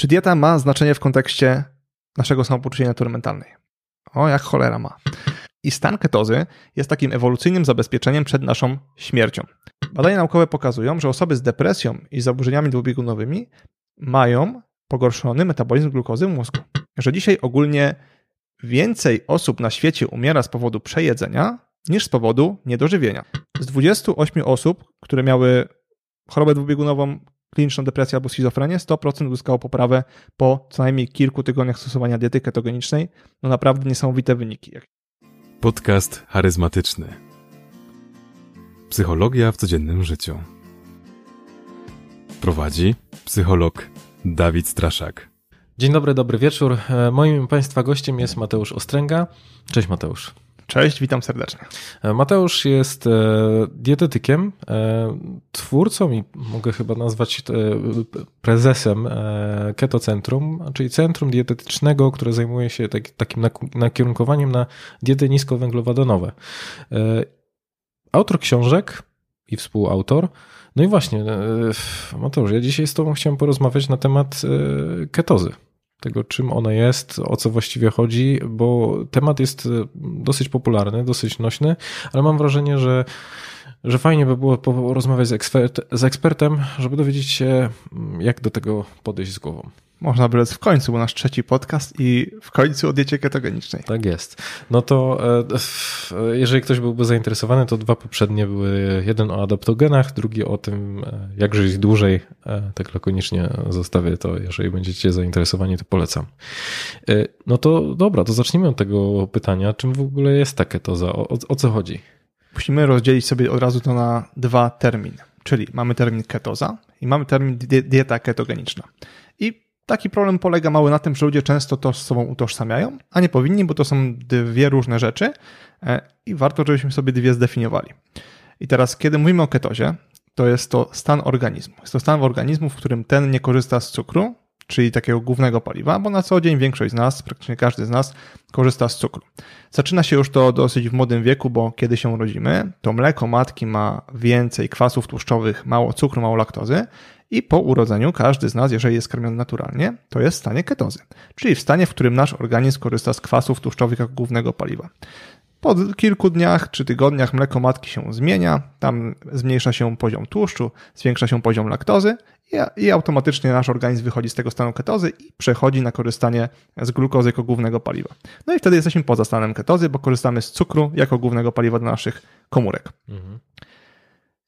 Czy dieta ma znaczenie w kontekście naszego samopoczucia natury mentalnej? O, jak cholera ma. I stan ketozy jest takim ewolucyjnym zabezpieczeniem przed naszą śmiercią. Badania naukowe pokazują, że osoby z depresją i zaburzeniami dwubiegunowymi mają pogorszony metabolizm glukozy w mózgu. Że dzisiaj ogólnie więcej osób na świecie umiera z powodu przejedzenia niż z powodu niedożywienia. Z 28 osób, które miały chorobę dwubiegunową, kliniczną depresję albo schizofrenię, 100% uzyskało poprawę po co najmniej kilku tygodniach stosowania diety ketogenicznej. No naprawdę niesamowite wyniki. Podcast charyzmatyczny. Psychologia w codziennym życiu. Prowadzi psycholog Dawid Straszak. Dzień dobry, dobry wieczór. E, moim Państwa gościem jest Mateusz Ostręga. Cześć Mateusz. Cześć, witam serdecznie. E, Mateusz jest e, dietetykiem, twórcą i mogę chyba nazwać prezesem Keto Centrum, czyli centrum dietetycznego, które zajmuje się takim nakierunkowaniem na diety niskowęglowodanowe. Autor książek i współautor. No i właśnie, Mateusz, ja dzisiaj z Tobą chciałem porozmawiać na temat ketozy tego, czym ona jest, o co właściwie chodzi, bo temat jest e, dosyć popularny, dosyć nośny, ale mam wrażenie, że, że fajnie by było porozmawiać z, ekspert, z ekspertem, żeby dowiedzieć się, jak do tego podejść z głową. Można by w końcu, bo nasz trzeci podcast i w końcu o diecie ketogenicznej. Tak jest. No to e, jeżeli ktoś byłby zainteresowany, to dwa poprzednie były jeden o adaptogenach, drugi o tym, e, jak żyć dłużej. E, tak lakonicznie zostawię to, jeżeli będziecie zainteresowani, to polecam. No to dobra, to zacznijmy od tego pytania. Czym w ogóle jest ta ketoza? O, o, o co chodzi? Musimy rozdzielić sobie od razu to na dwa terminy. Czyli mamy termin ketoza i mamy termin dieta ketogeniczna. I Taki problem polega mały na tym, że ludzie często to z sobą utożsamiają, a nie powinni, bo to są dwie różne rzeczy e, i warto, żebyśmy sobie dwie zdefiniowali. I teraz, kiedy mówimy o ketozie, to jest to stan organizmu. Jest to stan organizmu, w którym ten nie korzysta z cukru, czyli takiego głównego paliwa, bo na co dzień większość z nas, praktycznie każdy z nas korzysta z cukru. Zaczyna się już to dosyć w młodym wieku, bo kiedy się urodzimy, to mleko matki ma więcej kwasów tłuszczowych, mało cukru, mało laktozy i po urodzeniu każdy z nas, jeżeli jest karmiony naturalnie, to jest w stanie ketozy, czyli w stanie, w którym nasz organizm korzysta z kwasów tłuszczowych jako głównego paliwa. Po kilku dniach czy tygodniach mleko matki się zmienia, tam zmniejsza się poziom tłuszczu, zwiększa się poziom laktozy i automatycznie nasz organizm wychodzi z tego stanu ketozy i przechodzi na korzystanie z glukozy jako głównego paliwa. No i wtedy jesteśmy poza stanem ketozy, bo korzystamy z cukru jako głównego paliwa dla naszych komórek. Mhm.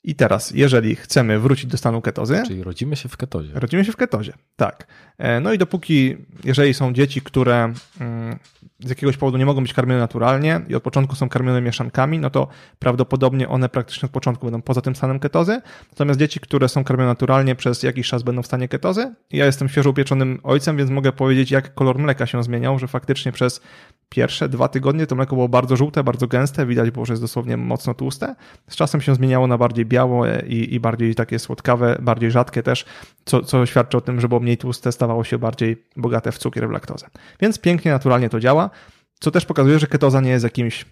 I teraz, jeżeli chcemy wrócić do stanu ketozy. Czyli rodzimy się w ketozie. Rodzimy się w ketozie, tak. E, no i dopóki, jeżeli są dzieci, które mm, z jakiegoś powodu nie mogą być karmione naturalnie i od początku są karmione mieszankami, no to prawdopodobnie one praktycznie od początku będą poza tym stanem ketozy. Natomiast dzieci, które są karmione naturalnie przez jakiś czas będą w stanie ketozy. Ja jestem świeżo upieczonym ojcem, więc mogę powiedzieć, jak kolor mleka się zmieniał, że faktycznie przez pierwsze dwa tygodnie to mleko było bardzo żółte, bardzo gęste, widać było, że jest dosłownie mocno tłuste. Z czasem się zmieniało na bardziej białe i, i bardziej takie słodkawe, bardziej rzadkie też, co, co świadczy o tym, że było mniej tłuste, stawało się bardziej bogate w cukier, w laktozę. Więc pięknie, naturalnie to działa, co też pokazuje, że ketoza nie jest jakimś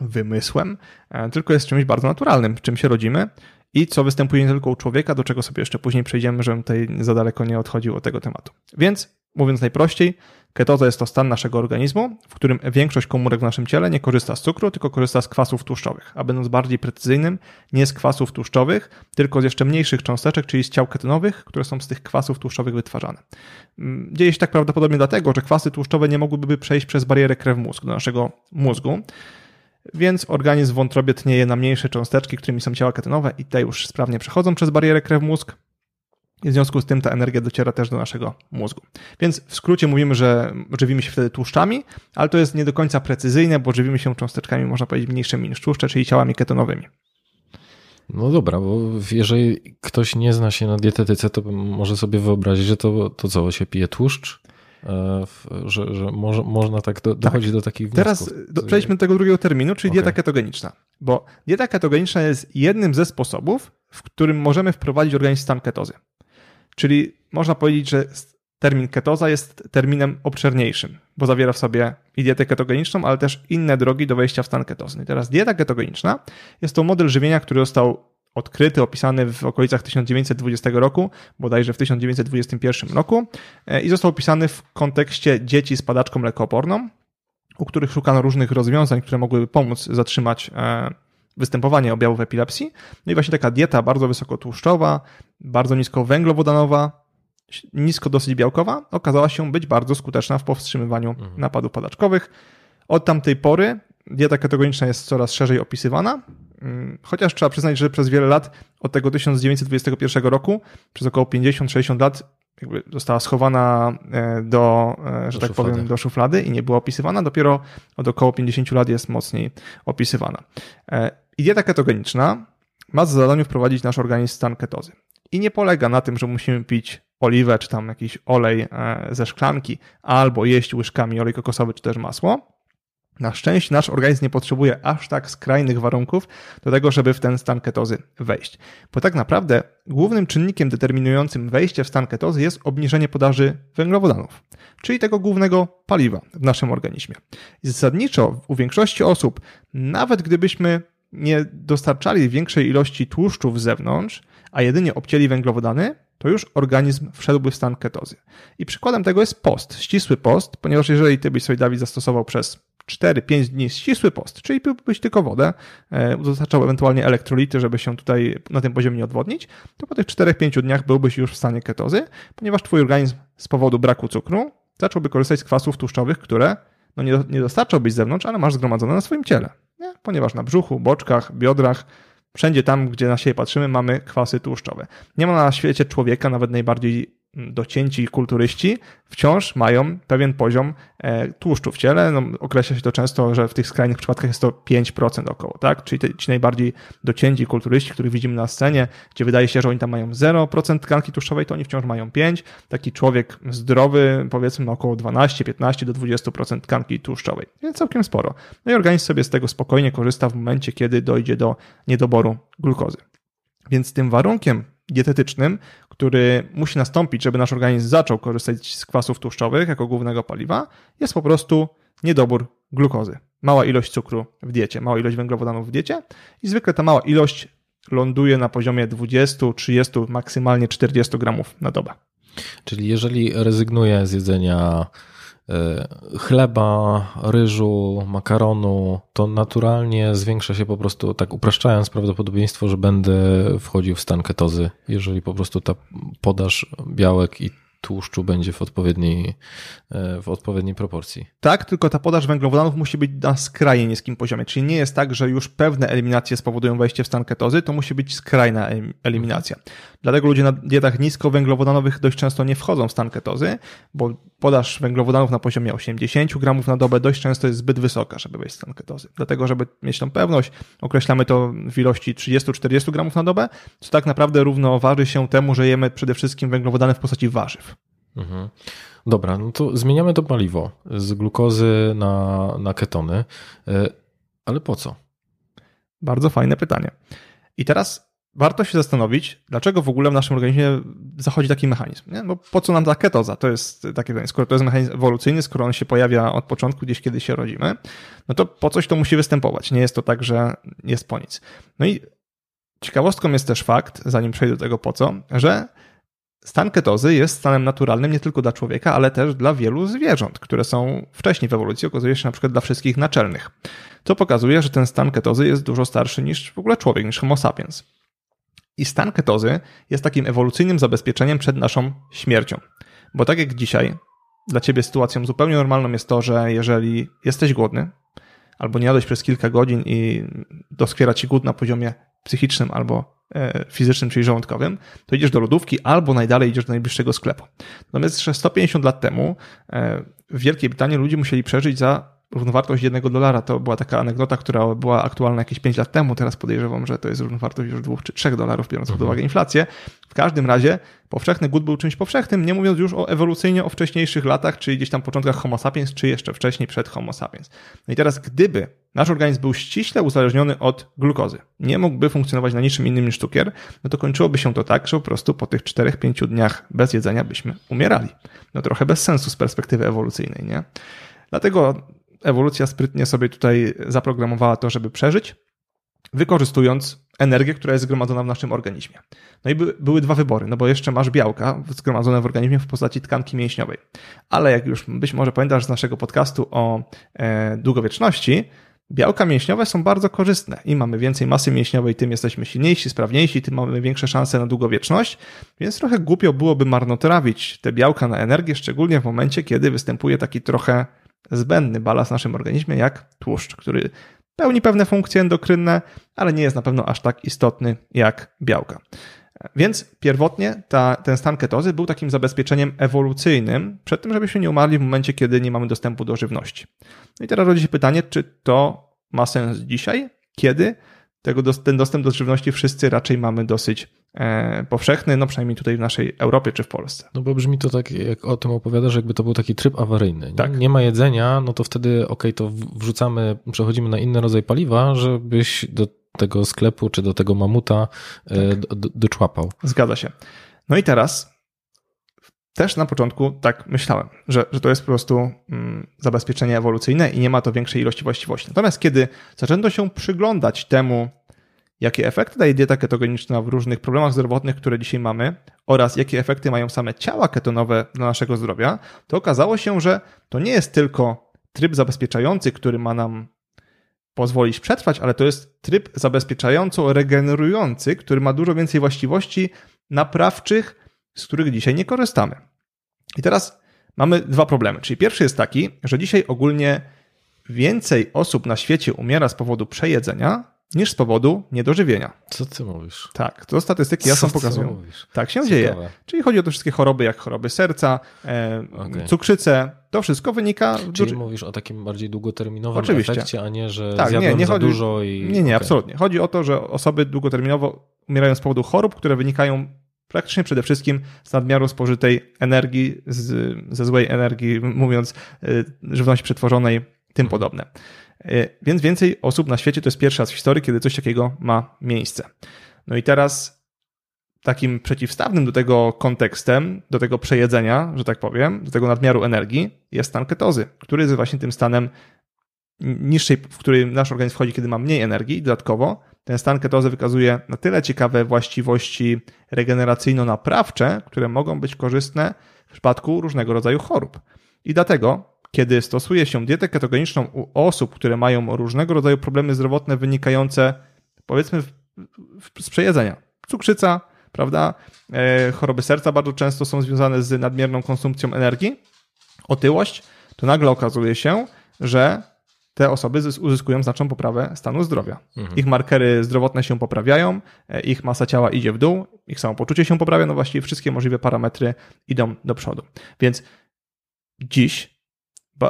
wymysłem, e, tylko jest czymś bardzo naturalnym, czym się rodzimy i co występuje nie tylko u człowieka, do czego sobie jeszcze później przejdziemy, żebym tutaj za daleko nie odchodził od tego tematu. Więc mówiąc najprościej, Ketoza jest to stan naszego organizmu, w którym większość komórek w naszym ciele nie korzysta z cukru, tylko korzysta z kwasów tłuszczowych. A będąc bardziej precyzyjnym, nie z kwasów tłuszczowych, tylko z jeszcze mniejszych cząsteczek, czyli z ciał ketonowych, które są z tych kwasów tłuszczowych wytwarzane. Mm, dzieje się tak prawdopodobnie dlatego, że kwasy tłuszczowe nie mogłyby przejść przez barierę krew-mózg do naszego mózgu, więc organizm w wątrobie tnieje na mniejsze cząsteczki, którymi są ciała ketonowe i te już sprawnie przechodzą przez barierę krew-mózg, i w związku z tym ta energia dociera też do naszego mózgu. Więc w skrócie mówimy, że żywimy się wtedy tłuszczami, ale to jest nie do końca precyzyjne, bo żywimy się cząsteczkami, można powiedzieć, mniejszymi niż tłuszcze, czyli ciałami ketonowymi. No dobra, bo jeżeli ktoś nie zna się na dietetyce, to może sobie wyobrazić, że to, to co, się pije tłuszcz? E, że, że może, można tak do, dochodzić tak. do takich wniosków. Teraz przejdźmy do tego drugiego terminu, czyli okay. dieta ketogeniczna. Bo dieta ketogeniczna jest jednym ze sposobów, w którym możemy wprowadzić organizm w stan ketozy. Czyli można powiedzieć, że termin ketoza jest terminem obszerniejszym, bo zawiera w sobie i dietę ketogeniczną, ale też inne drogi do wejścia w stan ketozy. I teraz dieta ketogeniczna jest to model żywienia, który został odkryty, opisany w okolicach 1920 roku, bodajże w 1921 roku i został opisany w kontekście dzieci z padaczką lekooporną, u których szukano różnych rozwiązań, które mogłyby pomóc zatrzymać występowanie objawów epilepsji. No i właśnie taka dieta bardzo wysokotłuszczowa, bardzo nisko węglowodanowa, nisko dosyć białkowa okazała się być bardzo skuteczna w powstrzymywaniu mhm. napadów padaczkowych. Od tamtej pory dieta ketogeniczna jest coraz szerzej opisywana, mm, chociaż trzeba przyznać, że przez wiele lat, od tego 1921 roku, przez około 50-60 lat jakby została schowana e, do, e, że do tak szuflady. powiem, do szuflady i nie była opisywana. Dopiero od około 50 lat jest mocniej opisywana. E, I dieta ketogeniczna ma za zadanie wprowadzić nasz organizm w stan ketozy. I nie polega na tym, że musimy pić oliwę, czy tam jakiś olej ze szklanki, albo jeść łyżkami olej kokosowy, czy też masło, na szczęście nasz organizm nie potrzebuje aż tak skrajnych warunków do tego, żeby w ten stan ketozy wejść. Bo tak naprawdę głównym czynnikiem determinującym wejście w stan ketozy jest obniżenie podaży węglowodanów, czyli tego głównego paliwa w naszym organizmie. I zasadniczo u większości osób, nawet gdybyśmy nie dostarczali większej ilości tłuszczów z zewnątrz, a jedynie obcięli węglowodany, to już organizm wszedłby w stan ketozy. I przykładem tego jest post, ścisły post, ponieważ jeżeli ty byś sobie Dawid zastosował przez 4-5 dni ścisły post, czyli piłbyś tylko wodę, e, dostarczał ewentualnie elektrolity, żeby się tutaj na tym poziomie nie odwodnić, to po tych 4-5 dniach byłbyś już w stanie ketozy, ponieważ twój organizm z powodu braku cukru zacząłby korzystać z kwasów tłuszczowych, które no nie, nie dostarczałbyś z zewnątrz, ale masz zgromadzone na swoim ciele. Nie? Ponieważ na brzuchu, boczkach, biodrach, wszędzie tam, gdzie na siebie patrzymy, mamy kwasy tłuszczowe. Nie ma na świecie człowieka, nawet najbardziej docięci kulturyści wciąż mają pewien poziom e, tłuszczu w ciele. No, określa się to często, że w tych skrajnych przypadkach jest to 5% około, tak? Czyli te, ci najbardziej docięci kulturyści, których widzimy na scenie, gdzie wydaje się, że oni tam mają 0% tkanki tłuszczowej, to oni wciąż mają 5. Taki człowiek zdrowy, powiedzmy, ma około 12, 15 do 20% tkanki tłuszczowej, więc całkiem sporo. No i organizm sobie z tego spokojnie korzysta w momencie, kiedy dojdzie do niedoboru glukozy. Więc tym warunkiem dietetycznym, który musi nastąpić, żeby nasz organizm zaczął korzystać z kwasów tłuszczowych jako głównego paliwa, jest po prostu niedobór glukozy. Mała ilość cukru w diecie, mała ilość węglowodanów w diecie i zwykle ta mała ilość ląduje na poziomie 20, 30, maksymalnie 40 gramów na dobę. Czyli jeżeli rezygnuję z jedzenia chleba, ryżu, makaronu, to naturalnie zwiększa się po prostu, tak upraszczając, prawdopodobieństwo, że będę wchodził w stan ketozy, jeżeli po prostu ta podaż białek i tłuszczu będzie w odpowiedniej, e, w odpowiedniej proporcji. Tak, tylko ta podaż węglowodanów musi być na skrajnie niskim poziomie, czyli nie jest tak, że już pewne eliminacje spowodują wejście w stan ketozy, to musi być skrajna eliminacja. Dlatego ludzie na dietach niskowęglowodanowych dość często nie wchodzą w stan ketozy, bo podaż węglowodanów na poziomie 80 gramów na dobę dość często jest zbyt wysoka, żeby wejść w stan ketozy. Dlatego, żeby mieć tą pewność, określamy to w ilości 30-40 gramów na dobę, co tak naprawdę równoważy się temu, że jemy przede wszystkim węglowodany w postaci warzyw. Mhm. Dobra, no to zmieniamy to paliwo z glukozy na, na ketony, e, ale po co? Bardzo fajne pytanie. I teraz warto się zastanowić, dlaczego w ogóle w naszym organizmie zachodzi taki mechanizm. Nie? Bo po co nam ta ketoza? To jest takie pytanie. Skoro to jest mechanizm ewolucyjny, skoro on się pojawia od początku, gdzieś kiedy się rodzimy, no to po coś to musi występować. Nie jest to tak, że jest po nic. No i ciekawostką jest też fakt, zanim przejdę do tego po co, że Stan ketozy jest stanem naturalnym nie tylko dla człowieka, ale też dla wielu zwierząt, które są wcześniej w ewolucji, okazuje się na przykład dla wszystkich naczelnych. To pokazuje, że ten stan ketozy jest dużo starszy niż w ogóle człowiek, niż Homo sapiens. I stan ketozy jest takim ewolucyjnym zabezpieczeniem przed naszą śmiercią. Bo tak jak dzisiaj, dla ciebie sytuacją zupełnie normalną jest to, że jeżeli jesteś głodny, albo nie jadłeś przez kilka godzin i doskwiera ci głód na poziomie psychicznym albo E, fizycznym, czyli żołądkowym, to idziesz do lodówki albo najdalej idziesz do najbliższego sklepu. Natomiast jeszcze 150 lat temu e, w Wielkiej Brytanii ludzie musieli przeżyć za równowartość jednego dolara. To była taka anegdota, która była aktualna jakieś 5 lat temu. Teraz podejrzewam, że to jest równowartość już 2 czy 3 dolarów, biorąc pod mhm. uwagę inflację. W każdym razie powszechny głód był czymś powszechnym, nie mówiąc już o ewolucyjnie o wcześniejszych latach, czyli gdzieś tam początkach Homo sapiens, czy jeszcze wcześniej przed Homo sapiens. No i teraz, gdyby nasz organizm był ściśle uzależniony od glukozy, nie mógłby funkcjonować na niczym innym niż cukier, no to kończyłoby się to tak, że po prostu po tych 4-5 dniach bez jedzenia byśmy umierali. No trochę bez sensu z perspektywy ewolucyjnej, nie? Dlatego ewolucja sprytnie sobie tutaj zaprogramowała to, żeby przeżyć, wykorzystując energię, która jest zgromadzona w naszym organizmie. No i by, były dwa wybory, no bo jeszcze masz białka zgromadzone w organizmie w postaci tkanki mięśniowej. Ale jak już być może pamiętasz z naszego podcastu o e, długowieczności, białka mięśniowe są bardzo korzystne. Im mamy więcej masy mięśniowej, tym jesteśmy silniejsi, sprawniejsi, tym mamy większe szanse na długowieczność, więc trochę głupio byłoby marnotrawić te białka na energię, szczególnie w momencie, kiedy występuje taki trochę zbędny balast w naszym organizmie, jak tłuszcz, który pełni pewne funkcje endokrynne, ale nie jest na pewno aż tak istotny jak białka. Więc pierwotnie ta, ten stan ketozy był takim zabezpieczeniem ewolucyjnym przed tym, żebyśmy nie umarli w momencie, kiedy nie mamy dostępu do żywności. No i teraz rodzi się pytanie, czy to ma sens dzisiaj, kiedy tego, ten dostęp do żywności wszyscy raczej mamy dosyć powszechny, no przynajmniej tutaj w naszej Europie czy w Polsce. No bo brzmi to tak, jak o tym opowiadasz, jakby to był taki tryb awaryjny. Nie, tak. nie ma jedzenia, no to wtedy ok, to wrzucamy, przechodzimy na inny rodzaj paliwa, żebyś do tego sklepu czy do tego mamuta e, tak. do, doczłapał. Zgadza się. No i teraz też na początku tak myślałem, że, że to jest po prostu mm, zabezpieczenie ewolucyjne i nie ma to większej ilości właściwości. Natomiast kiedy zaczęto się przyglądać temu, jakie efekty daje dieta ketogeniczna w różnych problemach zdrowotnych, które dzisiaj mamy, oraz jakie efekty mają same ciała ketonowe dla naszego zdrowia, to okazało się, że to nie jest tylko tryb zabezpieczający, który ma nam pozwolić przetrwać, ale to jest tryb zabezpieczająco-regenerujący, który ma dużo więcej właściwości naprawczych, z których dzisiaj nie korzystamy. I teraz mamy dwa problemy. Czyli pierwszy jest taki, że dzisiaj ogólnie więcej osób na świecie umiera z powodu przejedzenia niż z powodu niedożywienia. Co ty mówisz? Tak, to statystyki jasno Co pokazują. Mówisz? Tak się Ciekawe. dzieje. Czyli chodzi o te wszystkie choroby, jak choroby serca, e, okay. cukrzycę. To wszystko wynika... Czyli mówisz o takim bardziej długoterminowym Oczywiście. efekcie, a nie, że tak, nie, nie za chodzi... dużo i... Nie, nie, okay. absolutnie. Chodzi o to, że osoby długoterminowo umierają z powodu chorób, które wynikają praktycznie przede wszystkim z nadmiaru spożytej energii, z, ze złej energii, mówiąc, y, żywności przetworzonej, tym mhm. podobne. Y, więc więcej osób na świecie to jest pierwszy raz w historii, kiedy coś takiego ma miejsce. No i teraz takim przeciwstawnym do tego kontekstem, do tego przejedzenia, że tak powiem, do tego nadmiaru energii jest stan ketozy, który jest właśnie tym stanem niższej, w który nasz organizm wchodzi, kiedy ma mniej energii dodatkowo ten stan ketozy wykazuje na tyle ciekawe właściwości regeneracyjno-naprawcze, które mogą być korzystne w przypadku różnego rodzaju chorób. I dlatego, kiedy stosuje się dietę ketogeniczną u osób, które mają różnego rodzaju problemy zdrowotne wynikające, powiedzmy, z przejedzenia, cukrzyca, prawda, e, choroby serca bardzo często są związane z nadmierną konsumpcją energii, otyłość, to nagle okazuje się, że te osoby uzyskują znaczną poprawę stanu zdrowia. Mhm. Ich markery zdrowotne się poprawiają, e, ich masa ciała idzie w dół, ich samopoczucie się poprawia, no właściwie wszystkie możliwe parametry idą do przodu. Więc dziś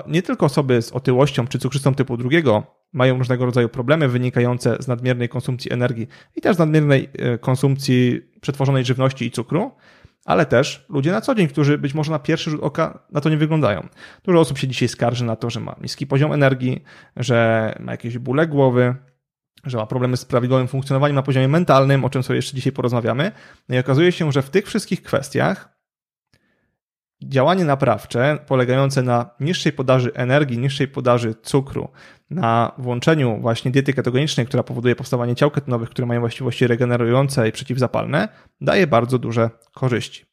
nie tylko osoby z otyłością czy cukrzycą typu drugiego mają różnego rodzaju problemy wynikające z nadmiernej konsumpcji energii i też z nadmiernej e, konsumpcji przetworzonej żywności i cukru, ale też ludzie na co dzień, którzy być może na pierwszy rzut oka na to nie wyglądają. Dużo osób się dzisiaj skarży na to, że ma niski poziom energii, że ma jakieś bóle głowy, że ma problemy z prawidłowym funkcjonowaniem na poziomie mentalnym, o czym sobie jeszcze dzisiaj porozmawiamy. No i okazuje się, że w tych wszystkich kwestiach działanie naprawcze polegające na niższej podaży energii, niższej podaży cukru, na włączeniu właśnie diety ketogenicznej, która powoduje powstawanie ciał ketonowych, które mają właściwości regenerujące i przeciwzapalne, daje bardzo duże korzyści.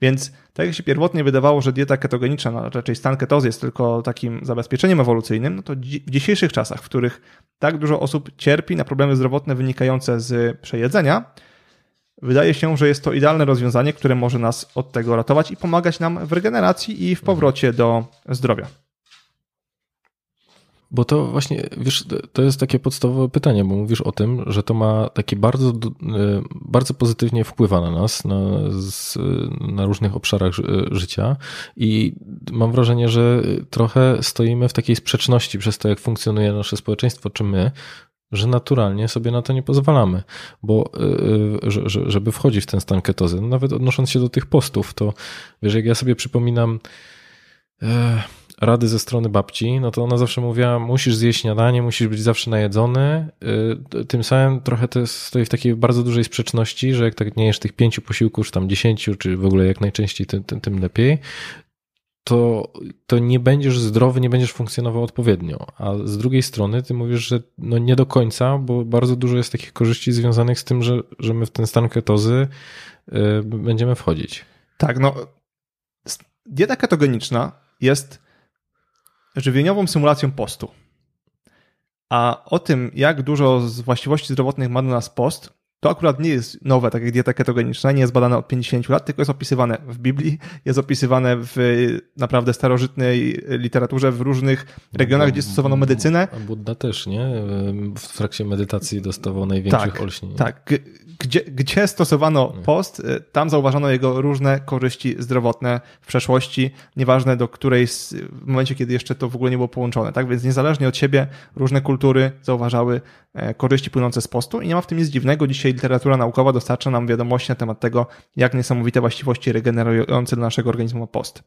Więc tak jak się pierwotnie wydawało, że dieta ketogeniczna, no raczej stan ketozy jest tylko takim zabezpieczeniem ewolucyjnym, no to w dzisiejszych czasach, w których tak dużo osób cierpi na problemy zdrowotne wynikające z przejedzenia, Wydaje się, że jest to idealne rozwiązanie, które może nas od tego ratować i pomagać nam w regeneracji i w powrocie do zdrowia. Bo to właśnie, wiesz, to jest takie podstawowe pytanie, bo mówisz o tym, że to ma taki bardzo, e, bardzo pozytywnie wpływa na nas, na, na różnych obszarach życia i mam wrażenie, że trochę stoimy w takiej sprzeczności przez to, jak funkcjonuje nasze społeczeństwo, czy my, że naturalnie sobie na to nie pozwalamy, bo y, żeby wchodzić w ten stan ketozy, nawet odnosząc się do tych postów, to wiesz, jak ja sobie przypominam e, rady ze strony babci, no to ona zawsze mówiła, musisz zjeść śniadanie, musisz być zawsze najedzony, y, tym samym trochę to stoi w takiej bardzo dużej sprzeczności, że jak tak nie jesz tych pięciu posiłków, czy tam dziesięciu, czy w ogóle jak najczęściej, tym, tym, tym lepiej, to, to nie będziesz zdrowy, nie będziesz funkcjonował odpowiednio. A z drugiej strony ty mówisz, że no nie do końca, bo bardzo dużo jest takich korzyści związanych z tym, że, że my w ten stan ketozy y, będziemy wchodzić. Tak, no dieta ketogeniczna jest żywieniową symulacją postu. A o tym, jak dużo z właściwości zdrowotnych ma do nas post, to akurat nie jest nowe, tak jak dieta ketogeniczna, nie jest badane od 50 lat, tylko jest opisywane w Biblii, jest opisywane w naprawdę starożytnej literaturze w różnych regionach, gdzie stosowano medycynę. A Buddha też, nie? W trakcie medytacji dostawał największych tak, olśnień. Tak, gdzie, gdzie stosowano post, y, tam zauważano jego różne korzyści zdrowotne w przeszłości, nieważne do której, w momencie, kiedy jeszcze to w ogóle nie było połączone, tak? Więc niezależnie od siebie różne kultury zauważały korzyści płynące z postu i nie ma w tym nic dziwnego. Dzisiaj literatura naukowa dostarcza nam wiadomości na temat tego, jak niesamowite właściwości regenerujące dla naszego organizmu post.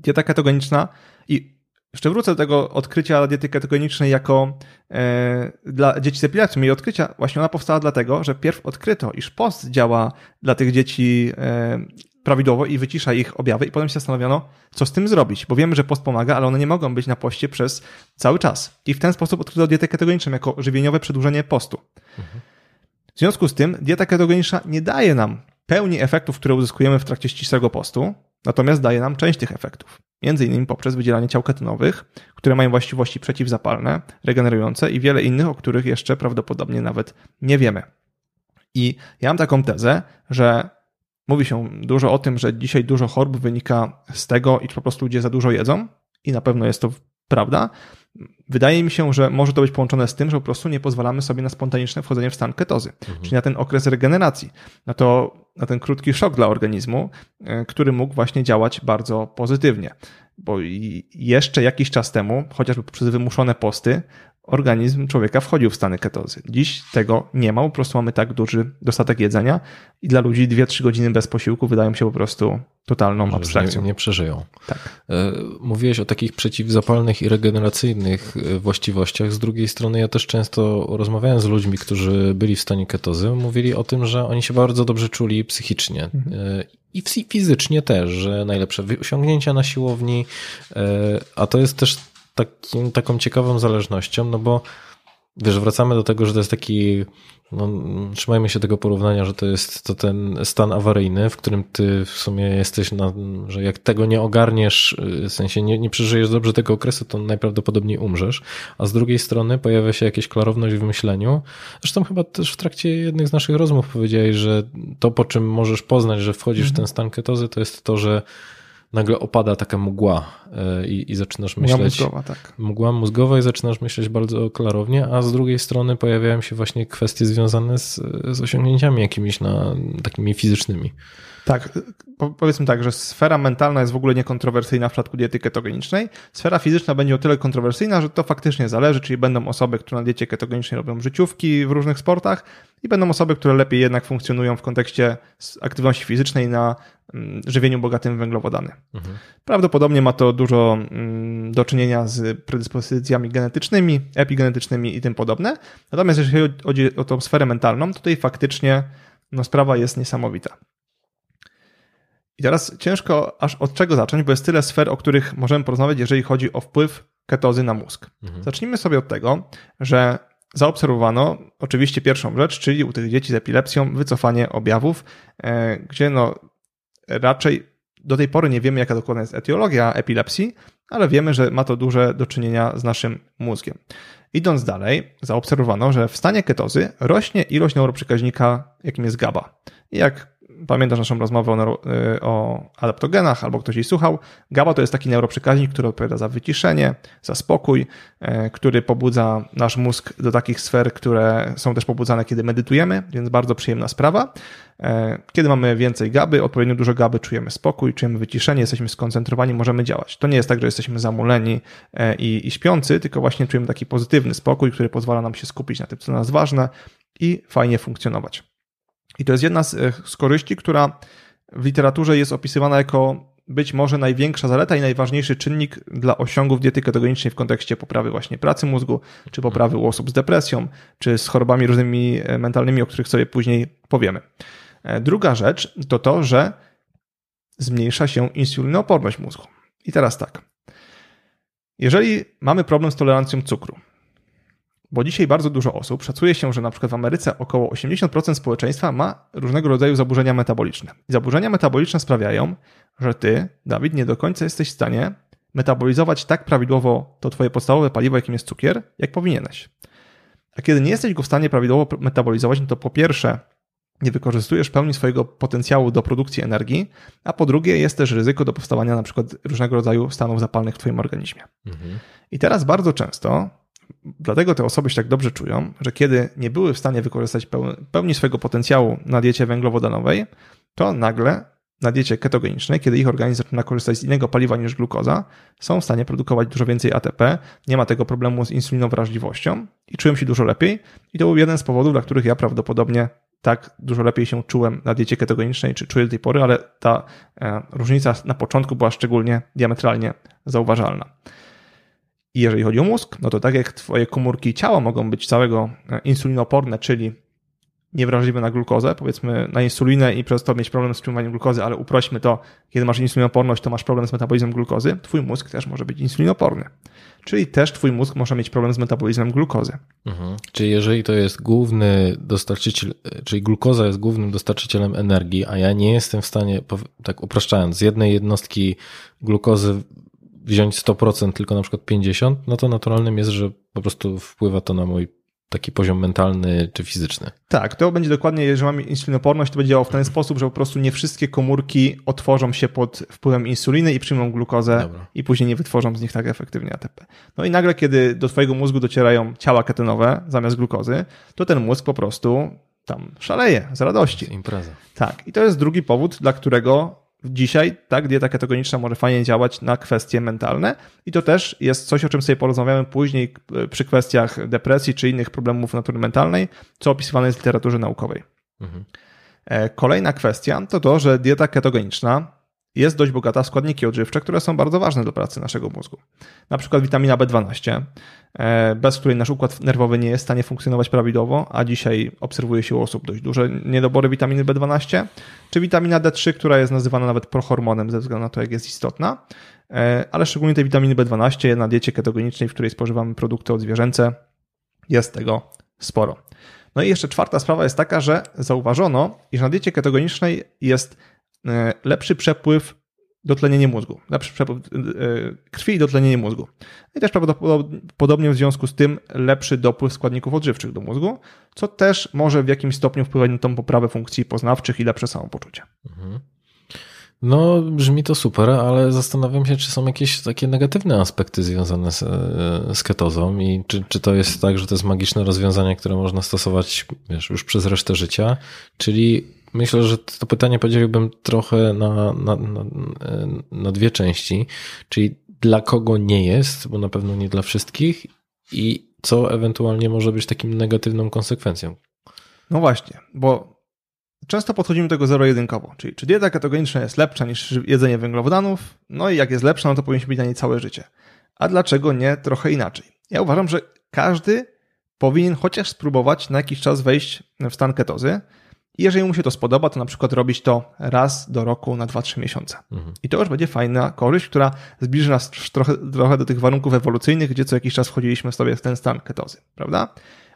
Dieta ketogeniczna i jeszcze wrócę do tego odkrycia diety ketogenicznej jako e, dla dzieci z epilepsją. Jej odkrycia właśnie ona powstała dlatego, że pierw odkryto, iż post działa dla tych dzieci e, prawidłowo i wycisza ich objawy i potem się zastanowiono, co z tym zrobić, bo wiemy, że post pomaga, ale one nie mogą być na poście przez cały czas. I w ten sposób odkryto dietę ketogeniczną jako żywieniowe przedłużenie postu. W związku z tym dieta ketogeniczna nie daje nam pełni efektów, które uzyskujemy w trakcie ścisłego postu, natomiast daje nam część tych efektów. Między innymi poprzez wydzielanie ciał ketonowych, które mają właściwości przeciwzapalne, regenerujące i wiele innych, o których jeszcze prawdopodobnie nawet nie wiemy. I ja mam taką tezę, że mówi się dużo o tym, że dzisiaj dużo chorób wynika z tego, iż po prostu ludzie za dużo jedzą i na pewno jest to prawda. Wydaje mi się, że może to być połączone z tym, że po prostu nie pozwalamy sobie na spontaniczne wchodzenie w stan ketozy, mhm. czyli na ten okres regeneracji, na, to, na ten krótki szok dla organizmu, e, który mógł właśnie działać bardzo pozytywnie. Bo jeszcze jakiś czas temu, chociażby przez wymuszone posty, organizm człowieka wchodził w stany ketozy. Dziś tego nie ma, po prostu mamy tak duży dostatek jedzenia i dla ludzi 2-3 godziny bez posiłku wydają się po prostu totalną abstrakcją. Nie, nie przeżyją. Tak. E, mówiłeś o takich przeciwzapalnych i regeneracyjnych e, właściwościach. Z drugiej strony ja też często rozmawiałem z ludźmi, którzy byli w stanie ketozy, mówili o tym, że oni się bardzo dobrze czuli psychicznie. Mhm. E, I fizycznie też, że najlepsze osiągnięcia na siłowni, a to jest też takim, taką ciekawą zależnością, no bo wiesz, wracamy do tego, że to jest taki, no, trzymajmy się tego porównania, że to jest to ten stan awaryjny, w którym ty w sumie jesteś, na, że jak tego nie ogarniesz, w sensie nie, nie przeżyjesz dobrze tego okresu, to najprawdopodobniej umrzesz, a z drugiej strony pojawia się jakaś klarowność w myśleniu. Zresztą chyba też w trakcie jednych z naszych rozmów powiedziałeś, że to, po czym możesz poznać, że wchodzisz w ten stan ketozy, to jest to, że nagle opada taka mgła e, i, i zaczynasz myśleć. Mgła mózgowa, tak. Mgła mózgowa i zaczynasz myśleć bardzo klarownie, a z drugiej strony pojawiają się właśnie kwestie związane z, z osiągnięciami jakimiś na, takimi fizycznymi. Tak, powiedzmy tak, że sfera mentalna jest w ogóle niekontrowersyjna w przypadku diety ketogenicznej. Sfera fizyczna będzie o tyle kontrowersyjna, że to faktycznie zależy, czyli będą osoby, które na diecie ketogenicznej robią życiówki w różnych sportach i będą osoby, które lepiej jednak funkcjonują w kontekście aktywności fizycznej na mm, żywieniu bogatym w węglowodany. Mhm. Prawdopodobnie ma to dużo mm, do czynienia z predyspozycjami genetycznymi, epigenetycznymi i tym podobne. Natomiast jeżeli chodzi o tą sferę mentalną, to tutaj faktycznie no, sprawa jest niesamowita. I teraz ciężko aż od czego zacząć, bo jest tyle sfer, o których możemy porozmawiać, jeżeli chodzi o wpływ ketozy na mózg. Mhm. Zacznijmy sobie od tego, że zaobserwowano oczywiście pierwszą rzecz, czyli u tych dzieci z epilepsją wycofanie objawów, e, gdzie no raczej do tej pory nie wiemy, jaka dokładnie jest etiologia epilepsji, ale wiemy, że ma to duże do czynienia z naszym mózgiem. Idąc dalej, zaobserwowano, że w stanie ketozy rośnie ilość neuroprzekaźnika, jakim jest GABA. I jak pamiętasz naszą rozmowę o, y, o adaptogenach, albo ktoś jej słuchał. GABA to jest taki neuroprzekaźnik, który odpowiada za wyciszenie, za spokój, y, który pobudza nasz mózg do takich sfer, które są też pobudzane, kiedy medytujemy, więc bardzo przyjemna sprawa. Y, kiedy mamy więcej gaby, odpowiednio dużo gaby, czujemy spokój, czujemy wyciszenie, jesteśmy skoncentrowani, możemy działać. To nie jest tak, że jesteśmy zamuleni i, i śpiący, tylko właśnie czujemy taki pozytywny spokój, który pozwala nam się skupić na tym, co nas ważne i fajnie funkcjonować. I to jest jedna z, e, z korzyści, która w literaturze jest opisywana jako być może największa zaleta i najważniejszy czynnik dla osiągów diety ketogenicznej w kontekście poprawy właśnie pracy mózgu, czy poprawy u osób z depresją, czy z chorobami różnymi e, mentalnymi, o których sobie później powiemy. E, druga rzecz to to, że zmniejsza się insulinooporność mózgu. I teraz tak. Jeżeli mamy problem z tolerancją cukru, bo dzisiaj bardzo dużo osób szacuje się, że na przykład w Ameryce około 80% społeczeństwa ma różnego rodzaju zaburzenia metaboliczne. I zaburzenia metaboliczne sprawiają, że ty, Dawid, nie do końca jesteś w stanie metabolizować tak prawidłowo to twoje podstawowe paliwo, jakim jest cukier, jak powinieneś. A kiedy nie jesteś go w stanie prawidłowo metabolizować, no to po pierwsze nie wykorzystujesz pełni swojego potencjału do produkcji energii, a po drugie jest też ryzyko do powstawania na przykład różnego rodzaju stanów zapalnych w twoim organizmie. Mhm. I teraz bardzo często, dlatego te osoby się tak dobrze czują, że kiedy nie były w stanie wykorzystać pełni swojego potencjału na diecie węglowodanowej, to nagle na diecie ketogenicznej, kiedy ich organizm zaczyna korzystać z innego paliwa niż glukoza, są w stanie produkować dużo więcej ATP, nie ma tego problemu z insulinowrażliwością i czują się dużo lepiej. I to był jeden z powodów, dla których ja prawdopodobnie tak dużo lepiej się czułem na diecie ketogenicznej, czy czuję do tej pory, ale ta e, różnica na początku była szczególnie diametralnie zauważalna. I jeżeli chodzi o mózg, no to tak jak twoje komórki ciała mogą być całego e, insulinoporne, czyli niewrażliwy na glukozę, powiedzmy na insulinę i przez to mieć problem z przyjmowaniem glukozy, ale uprośmy to, kiedy masz insulinoporność, to masz problem z metabolizmem glukozy, twój mózg też może być insulinoporny. Czyli też twój mózg może mieć problem z metabolizmem glukozy. Mhm. Czyli jeżeli to jest główny dostarczyciel, czyli glukoza jest głównym dostarczycielem energii, a ja nie jestem w stanie, tak upraszczając, z jednej jednostki glukozy wziąć 100%, tylko na przykład 50%, no to naturalnym jest, że po prostu wpływa to na mój taki poziom mentalny czy fizyczny. Tak, to będzie dokładnie, jeżeli mamy insulinoporność, to będzie działało w ten sposób, że po prostu nie wszystkie komórki otworzą się pod wpływem insuliny i przyjmą glukozę Dobra. i później nie wytworzą z nich tak efektywnie ATP. No i nagle, kiedy do twojego mózgu docierają ciała ketonowe zamiast glukozy, to ten mózg po prostu tam szaleje z radości. Impreza. Tak, i to jest drugi powód, dla którego dzisiaj tak dieta ketogeniczna może fajnie działać na kwestie mentalne i to też jest coś, o czym sobie porozmawiamy później e, przy kwestiach depresji czy innych problemów natury mentalnej, co opisywane jest w literaturze naukowej. Mhm. E, kolejna kwestia to to, że dieta ketogeniczna jest dość bogata w składniki odżywcze, które są bardzo ważne do pracy naszego mózgu. Na przykład witamina B12, e, bez której nasz układ nerwowy nie jest w stanie funkcjonować prawidłowo, a dzisiaj obserwuje się u osób dość duże niedobory witaminy B12, czy witamina D3, która jest nazywana nawet prohormonem ze względu na to, jak jest istotna, e, ale szczególnie tej witaminy B12 na diecie ketogenicznej, w której spożywamy produkty odzwierzęce, jest tego sporo. No i jeszcze czwarta sprawa jest taka, że zauważono, iż na diecie ketogenicznej jest lepszy przepływ dotlenienie mózgu, lepszy przepływ e, krwi i dotlenienie mózgu. I też prawdopodobnie w związku z tym lepszy dopływ składników odżywczych do mózgu, co też może w jakimś stopniu wpływać na tą poprawę funkcji poznawczych i lepsze samopoczucie. Mhm. No, brzmi to super, ale zastanawiam się, czy są jakieś takie negatywne aspekty związane z, z ketozą i czy, czy to jest tak, że to jest magiczne rozwiązanie, które można stosować wiesz, już przez resztę życia, czyli Myślę, że to pytanie podzieliłbym trochę na, na, na, na dwie części, czyli dla kogo nie jest, bo na pewno nie dla wszystkich i co ewentualnie może być takim negatywną konsekwencją. No właśnie, bo często podchodzimy do tego zero-jedynkowo, czyli czy dieta ketogeniczna jest lepsza niż jedzenie węglowodanów, no i jak jest lepsza, no to powinniśmy być na niej całe życie. A dlaczego nie trochę inaczej? Ja uważam, że każdy powinien chociaż spróbować na jakiś czas wejść w stan ketozy, jeżeli mu się to spodoba, to na przykład robić to raz do roku na 2-3 miesiące. Mhm. I to już będzie fajna korzyść, która zbliży nas trochę, trochę do tych warunków ewolucyjnych, gdzie co jakiś czas wchodziliśmy sobie w ten stan ketozy, prawda?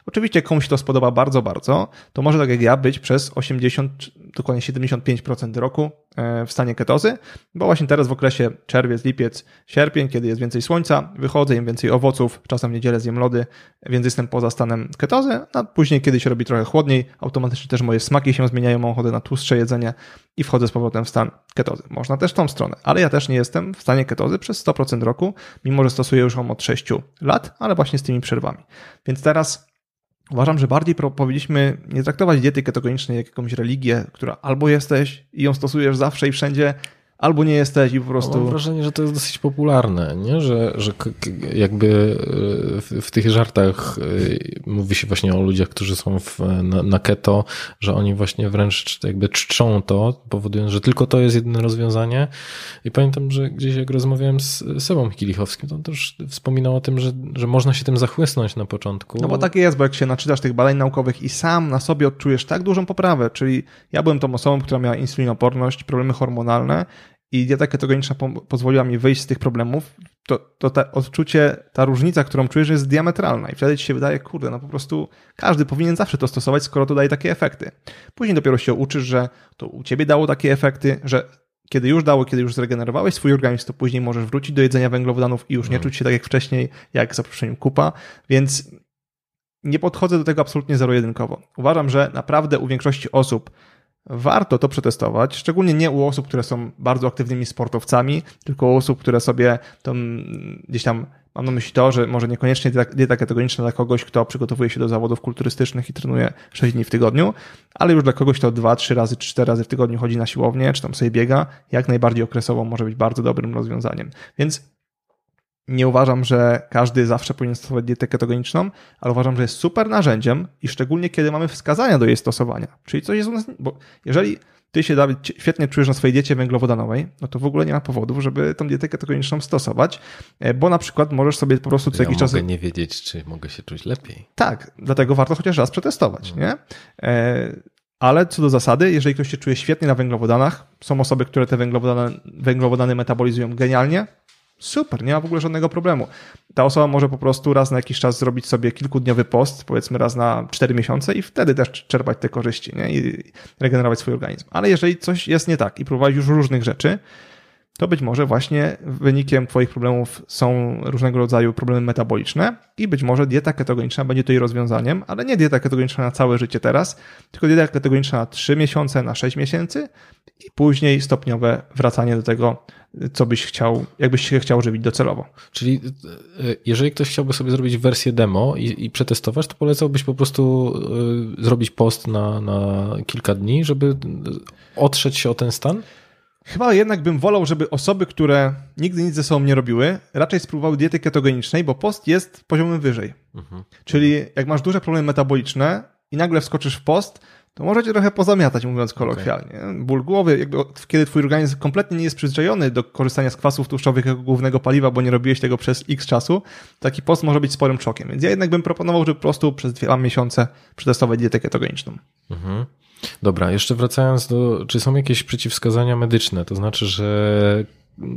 Oczywiście komuś to spodoba bardzo, bardzo, to może tak jak ja być przez 80, dokładnie 75% roku e, w stanie ketozy, bo właśnie teraz w okresie czerwiec, lipiec, sierpień, kiedy jest więcej słońca, wychodzę, jem więcej owoców, czasem w niedzielę zjem lody, więc jestem poza stanem ketozy, a później kiedy się robi trochę chłodniej, automatycznie też moje smaki się zmieniają, mam ochotę na tłustsze jedzenie i wchodzę z powrotem w stan ketozy. Można też tą stronę, ale ja też nie jestem w stanie ketozy przez 100% roku, mimo że stosuję już ją od 6 lat, ale właśnie z tymi przerwami. Więc teraz Uważam, że bardziej powinniśmy nie traktować diety ketogenicznej jak jakąś religię, która albo jesteś i ją stosujesz zawsze i wszędzie, albo nie jesteś i po prostu... Mam wrażenie, że to jest dosyć popularne, nie? Że, że jakby e, w, tych żartach e, mówi się właśnie o ludziach, którzy są w, na, na, keto, że oni właśnie wręcz jakby czczą to, powodując, że tylko to jest jedyne rozwiązanie. I pamiętam, że gdzieś jak rozmawiałem z Sebą Kilichowskim, to on też wspominał o tym, że, że można się tym zachłysnąć na początku. No bo tak jest, bo jak się naczytasz tych badań naukowych i sam na sobie odczujesz tak dużą poprawę, czyli ja byłem tą osobą, która miała insulinoporność, problemy hormonalne i dieta ketogeniczna po pozwoliła mi wyjść z tych problemów, to, to to odczucie, ta różnica, którą czujesz jest diametralna i wtedy ci się wydaje, kurde, no po prostu każdy powinien zawsze to stosować, skoro to daje takie efekty. Później dopiero się uczysz, że to u ciebie dało takie efekty, że kiedy już dało, kiedy już zregenerowałeś swój organizm, to później możesz wrócić do jedzenia węglowodanów i już nie czuć się tak jak wcześniej, jak za przeproszeniem kupa, więc nie podchodzę do tego absolutnie zero-jedynkowo. Uważam, że naprawdę u większości osób warto to przetestować, szczególnie nie u osób, które są bardzo aktywnymi sportowcami, tylko u osób, które sobie to gdzieś tam, mam na myśli to, że może niekoniecznie dieta ketogeniczna dla kogoś, kto przygotowuje się do zawodów kulturystycznych i trenuje 6 dni w tygodniu, ale już dla kogoś, kto 2, 3 razy, 4 razy w tygodniu chodzi na siłownię, czy tam sobie biega, jak najbardziej okresowo może być bardzo dobrym rozwiązaniem. Więc nie uważam, że każdy zawsze powinien stosować dietę ketogeniczną, ale uważam, że jest super narzędziem i szczególnie kiedy mamy wskazania do jej stosowania. Czyli coś jest u nas, bo jeżeli ty się Dawid świetnie czujesz na swojej diecie węglowodanowej, no to w ogóle nie ma powodów, żeby tą dietę ketogeniczną stosować, e, bo na przykład możesz sobie po prostu co ja jakiś czas... mogę nie wiedzieć, czy mogę się czuć lepiej. Tak, dlatego warto chociaż raz przetestować, no. nie? E, ale co do zasady, jeżeli ktoś się czuje świetnie na węglowodanach, są osoby, które te węglowodany, węglowodany metabolizują genialnie, super, nie ma w ogóle żadnego problemu. Ta osoba może po prostu raz na jakiś czas zrobić sobie kilkudniowy post, powiedzmy raz na 4 miesiące i wtedy też czerpać te korzyści nie? i regenerować swój organizm. Ale jeżeli coś jest nie tak i próbować już różnych rzeczy, to być może właśnie wynikiem Twoich problemów są różnego rodzaju problemy metaboliczne i być może dieta ketogeniczna będzie tutaj rozwiązaniem, ale nie dieta ketogeniczna na całe życie teraz, tylko dieta ketogeniczna na 3 miesiące, na 6 miesięcy i później stopniowe wracanie do tego, co byś chciał, jakbyś się chciał żywić docelowo. Czyli e, jeżeli ktoś chciałby sobie zrobić wersję demo i, i przetestować, to polecałbyś po prostu y, zrobić post na, na kilka dni, żeby otrzeć się o ten stan? Chyba jednak bym wolał, żeby osoby, które nigdy nic ze sobą nie robiły, raczej spróbowały diety ketogenicznej, bo post jest poziomem wyżej. Mhm. Czyli jak masz duże problemy metaboliczne i nagle wskoczysz w post, to możecie trochę pozamiatać, mówiąc kolokwialnie. Okay. Ból głowy, jakby, kiedy twój organizm kompletnie nie jest przyzwyczajony do korzystania z kwasów tłuszczowych jako głównego paliwa, bo nie robiłeś tego przez x czasu, taki post może być sporym szokiem. Więc ja jednak bym proponował, żeby po prostu przez dwa miesiące przetestować dietę ketogeniczną. Mhm. Dobra, jeszcze wracając do, czy są jakieś przeciwwskazania medyczne? To znaczy, że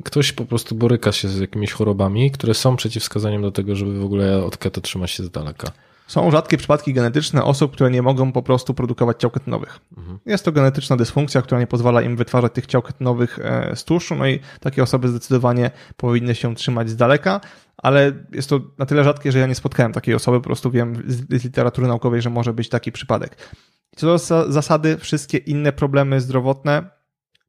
ktoś po prostu boryka się z jakimiś chorobami, które są przeciwwskazaniem do tego, żeby w ogóle od keto trzymać się z daleka. Są rzadkie przypadki genetyczne osób, które nie mogą po prostu produkować ciał ketynowych. Mhm. Jest to genetyczna dysfunkcja, która nie pozwala im wytwarzać tych ciał ketynowych e, z tłuszczu, no i takie osoby zdecydowanie powinny się trzymać z daleka, ale jest to na tyle rzadkie, że ja nie spotkałem takiej osoby, po prostu wiem z literatury naukowej, że może być taki przypadek. Co do zasady, wszystkie inne problemy zdrowotne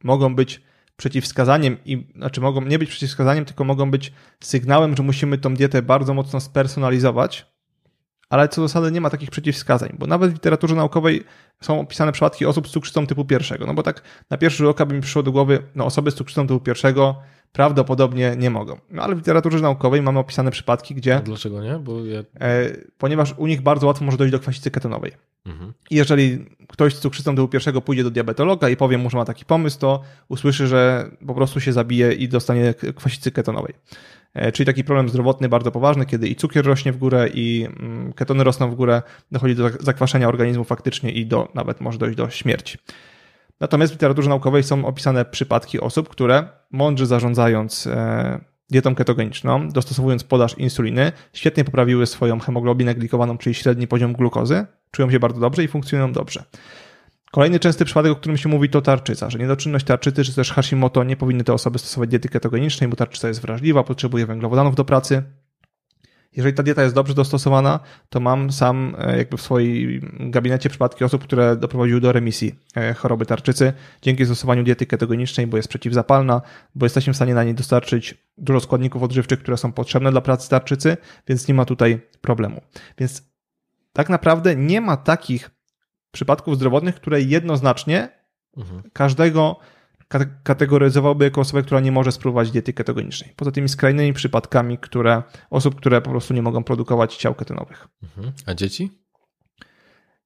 mogą być przeciwwskazaniem i znaczy mogą nie być przeciwwskazaniem, tylko mogą być sygnałem, że musimy tą dietę bardzo mocno spersonalizować ale co do zasady nie ma takich przeciwwskazań, bo nawet w literaturze naukowej są opisane przypadki osób z cukrzycą typu pierwszego. No bo tak na pierwszy rok by mi przyszło do głowy, no osoby z cukrzycą typu pierwszego prawdopodobnie nie mogą. No ale w literaturze naukowej mamy opisane przypadki, gdzie... A dlaczego nie? Bo ja... e, ponieważ u nich bardzo łatwo może dojść do kwasicy ketonowej. Mhm. I jeżeli ktoś z cukrzycą typu pierwszego pójdzie do diabetologa i powie mu, że ma taki pomysł, to usłyszy, że po prostu się zabije i dostanie kwasicy ketonowej. E, czyli taki problem zdrowotny bardzo poważny, kiedy i cukier rośnie w górę, i mm, ketony rosną w górę, dochodzi do zakwaszenia organizmu faktycznie i do, nawet może dojść do śmierci. Natomiast w literaturze naukowej są opisane przypadki osób, które mądrze zarządzając e, dietą ketogeniczną, dostosowując podaż insuliny, świetnie poprawiły swoją hemoglobinę glikowaną, czyli średni poziom glukozy, czują się bardzo dobrze i funkcjonują dobrze. Kolejny częsty przypadek, o którym się mówi, to tarczyca, że niedoczynność tarczycy czy też Hashimoto nie powinny te osoby stosować diety ketogenicznej, bo tarczyca jest wrażliwa, potrzebuje węglowodanów do pracy. Jeżeli ta dieta jest dobrze dostosowana, to mam sam e, jakby w swoim gabinecie przypadki osób, które doprowadziły do remisji e, choroby tarczycy dzięki stosowaniu diety ketogenicznej, bo jest przeciwzapalna, bo jesteśmy w stanie na niej dostarczyć dużo składników odżywczych, które są potrzebne dla pracy tarczycy, więc nie ma tutaj problemu. Więc tak naprawdę nie ma takich przypadków zdrowotnych, które jednoznacznie mhm. każdego kategoryzowałby jako osobę, która nie może spróbować diety ketogenicznej. Poza tymi skrajnymi przypadkami, które osób, które po prostu nie mogą produkować ciał ketonowych. Mhm. A dzieci?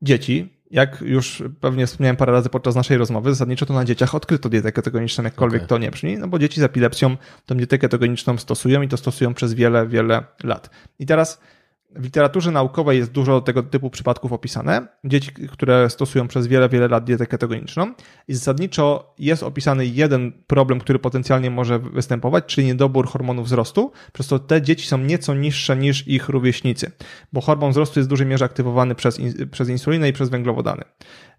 Dzieci, jak już pewnie wspomniałem parę razy podczas naszej rozmowy, zasadniczo to na dzieciach odkryto dietę ketogeniczną, jakkolwiek okay. to nie brzmi, no bo dzieci z epilepsją tą dietę ketogeniczną stosują i to stosują przez wiele, wiele lat. I teraz w literaturze naukowej jest dużo tego typu przypadków opisane. Dzieci, które stosują przez wiele, wiele lat dietę ketogeniczną i zasadniczo jest opisany jeden problem, który potencjalnie może występować, czyli niedobór hormonu wzrostu. Przez to te dzieci są nieco niższe niż ich rówieśnicy, bo hormon wzrostu jest w dużej mierze aktywowany przez, przez insulinę i przez węglowodany.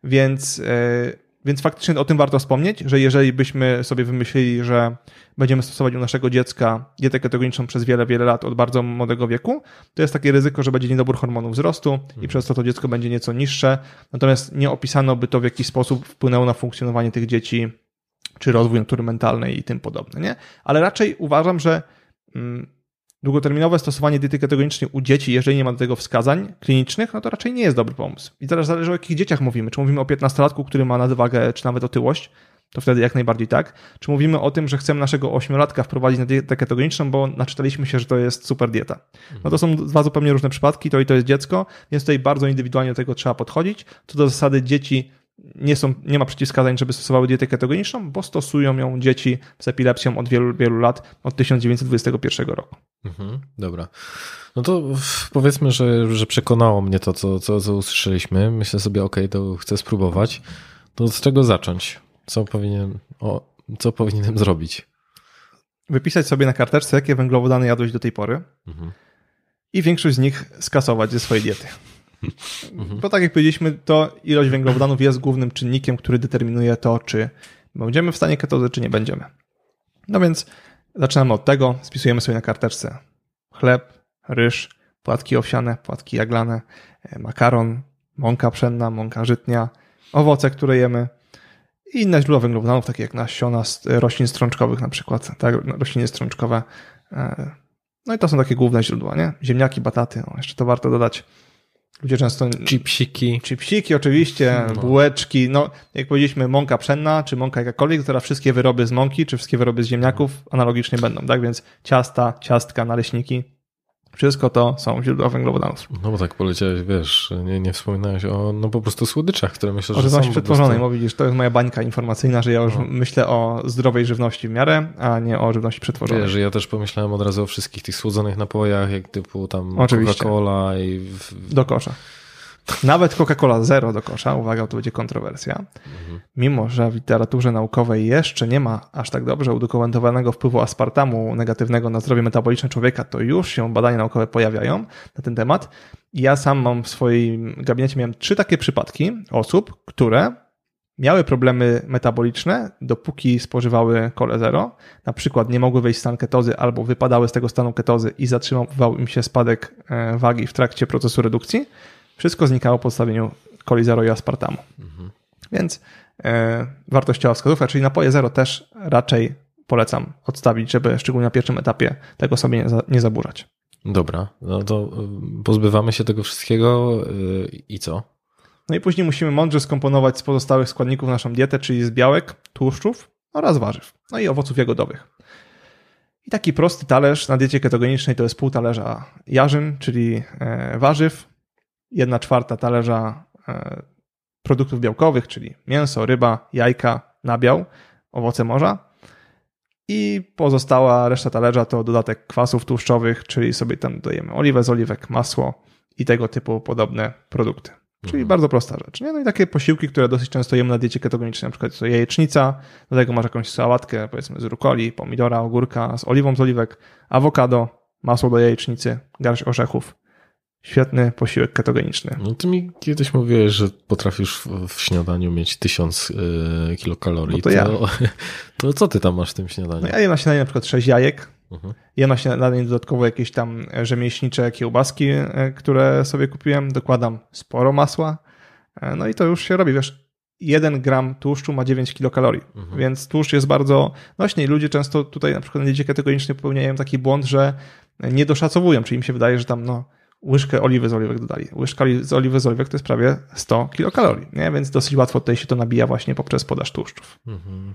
Więc yy, więc faktycznie o tym warto wspomnieć, że jeżeli byśmy sobie wymyślili, że będziemy stosować u naszego dziecka dietę ketogeniczną przez wiele, wiele lat od bardzo młodego wieku, to jest takie ryzyko, że będzie niedobór hormonów wzrostu i mhm. przez to to dziecko będzie nieco niższe. Natomiast nie opisano by to w jaki sposób wpłynęło na funkcjonowanie tych dzieci, czy rozwój natury mentalnej i tym podobne, nie? Ale raczej uważam, że mm, długoterminowe stosowanie diety ketogenicznej u dzieci, jeżeli nie ma do tego wskazań klinicznych, no to raczej nie jest dobry pomysł. I teraz zależy o jakich dzieciach mówimy. Czy mówimy o 15-latku, który ma nadwagę, czy nawet otyłość, to wtedy jak najbardziej tak. Czy mówimy o tym, że chcemy naszego ośmiolatka wprowadzić na dietę ketogeniczną, bo naczytaliśmy się, że to jest super dieta. No to są dwa zupełnie różne przypadki, to i to jest dziecko, więc tutaj bardzo indywidualnie do tego trzeba podchodzić. Co do zasady dzieci nie, są, nie ma przeciwwskazań, żeby stosowały dietę ketogeniczną, bo stosują ją dzieci z epilepsją od wielu, wielu lat, od 1921 roku. Mhm, dobra. No to powiedzmy, że, że przekonało mnie to, co, co, co usłyszeliśmy. Myślę sobie, ok, to chcę spróbować. To z czego zacząć? Co powinienem, o, co powinienem zrobić? Wypisać sobie na karteczce, jakie węglowodany jadłeś do tej pory mhm. i większość z nich skasować ze swojej diety. Mhm. Bo tak jak powiedzieliśmy, to ilość węglowodanów jest głównym czynnikiem, który determinuje to, czy będziemy w stanie ketozy, czy nie będziemy. No więc zaczynamy od tego, spisujemy sobie na karteczce chleb, ryż, płatki owsiane, płatki jaglane, e, makaron, mąka pszenna, mąka żytnia, owoce, które jemy i inne źródła węglowodanów, takie jak nasiona roślin strączkowych na przykład, tak, rośliny strączkowe. E, no i to są takie główne źródła, nie? Ziemniaki, bataty, no jeszcze to warto dodać. Ludzie często... Chipsiki. Chipsiki oczywiście, no. bułeczki, no jak powiedzieliśmy mąka pszenna, czy mąka jakakolwiek, teraz wszystkie wyroby z mąki, czy wszystkie wyroby z ziemniaków analogicznie będą, tak? Więc ciasta, ciastka, naleśniki, wszystko to są źródła węglowodanów. No bo tak poleciałeś, wiesz, nie, nie wspominałeś o no po prostu słodyczach, które myślę, że o żywności przetworzonej, prostu... bo widzisz, to jest moja bańka informacyjna, że ja już no. myślę o zdrowej żywności w miarę, a nie o żywności przetworzonej. Wiesz, że ja też pomyślałem od razu o wszystkich tych słodzonych napojach, jak typu tam Coca-Cola i... W... Do kosza. Nawet Coca-Cola Zero do kosza, uwaga, to będzie kontrowersja. Mimo, że w literaturze naukowej jeszcze nie ma aż tak dobrze udokumentowanego wpływu aspartamu negatywnego na zdrowie metaboliczne człowieka, to już się badania naukowe pojawiają na ten temat. Ja sam mam w swoim gabinecie miałem trzy takie przypadki osób, które miały problemy metaboliczne, dopóki spożywały kole zero, na przykład nie mogły wejść w stan ketozy albo wypadały z tego stanu ketozy i zatrzymywał im się spadek e, wagi w trakcie procesu redukcji, wszystko znikało po odstawieniu coli zero i aspartamu. Mhm. Więc e, wartościowa wskazówka, czyli napoje zero też raczej polecam odstawić, żeby szczególnie na pierwszym etapie tego sobie nie, za, nie zaburzać. Dobra, no to y, pozbywamy się tego wszystkiego yy, i co? No i później musimy mądrze skomponować z pozostałych składników naszą dietę, czyli z białek, tłuszczów oraz warzyw, no i owoców jagodowych. I taki prosty talerz na diecie ketogenicznej to jest pół talerza jarzyn, czyli e, warzyw, jedna czwarta talerza e, produktów białkowych, czyli mięso, ryba, jajka, nabiał, owoce morza. I pozostała reszta talerza to dodatek kwasów tłuszczowych, czyli sobie tam dodajemy oliwę z oliwek, masło i tego typu podobne produkty. Czyli mhm. bardzo prosta rzecz. Nie? No i takie posiłki, które dosyć często jemy na diecie ketogenicznej, na przykład to jajecznica, do tego masz jakąś sałatkę, powiedzmy z rukoli, pomidora, ogórka, z oliwą z oliwek, awokado, masło do jajecznicy, garść orzechów Świetny posiłek ketogeniczny. No ty mi kiedyś mówiłeś, że potrafisz w, śniadaniu mieć tysiąc y, kilokalorii. No to, ja. to co ty tam masz w tym śniadaniu? No ja jem na śniadanie na przykład 6 jajek. Mhm. Jem na śniadanie dodatkowo jakieś tam rzemieślnicze kiełbaski, e, które sobie kupiłem. Dokładam sporo masła. E, no i to już się robi, wiesz, 1 gram tłuszczu ma 9 kilokalorii, mhm. więc tłuszcz jest bardzo nośny i ludzie często tutaj na przykład na diecie ketegonicznej popełniają taki błąd, że nie doszacowują, czyli im się wydaje, że tam no łyżkę oliwy z oliwek dodali. Łyżka z oliwy z oliwek to jest prawie 100 kilokalorii, nie? więc dosyć łatwo tutaj się to nabija właśnie poprzez podaż tłuszczów. Mhm.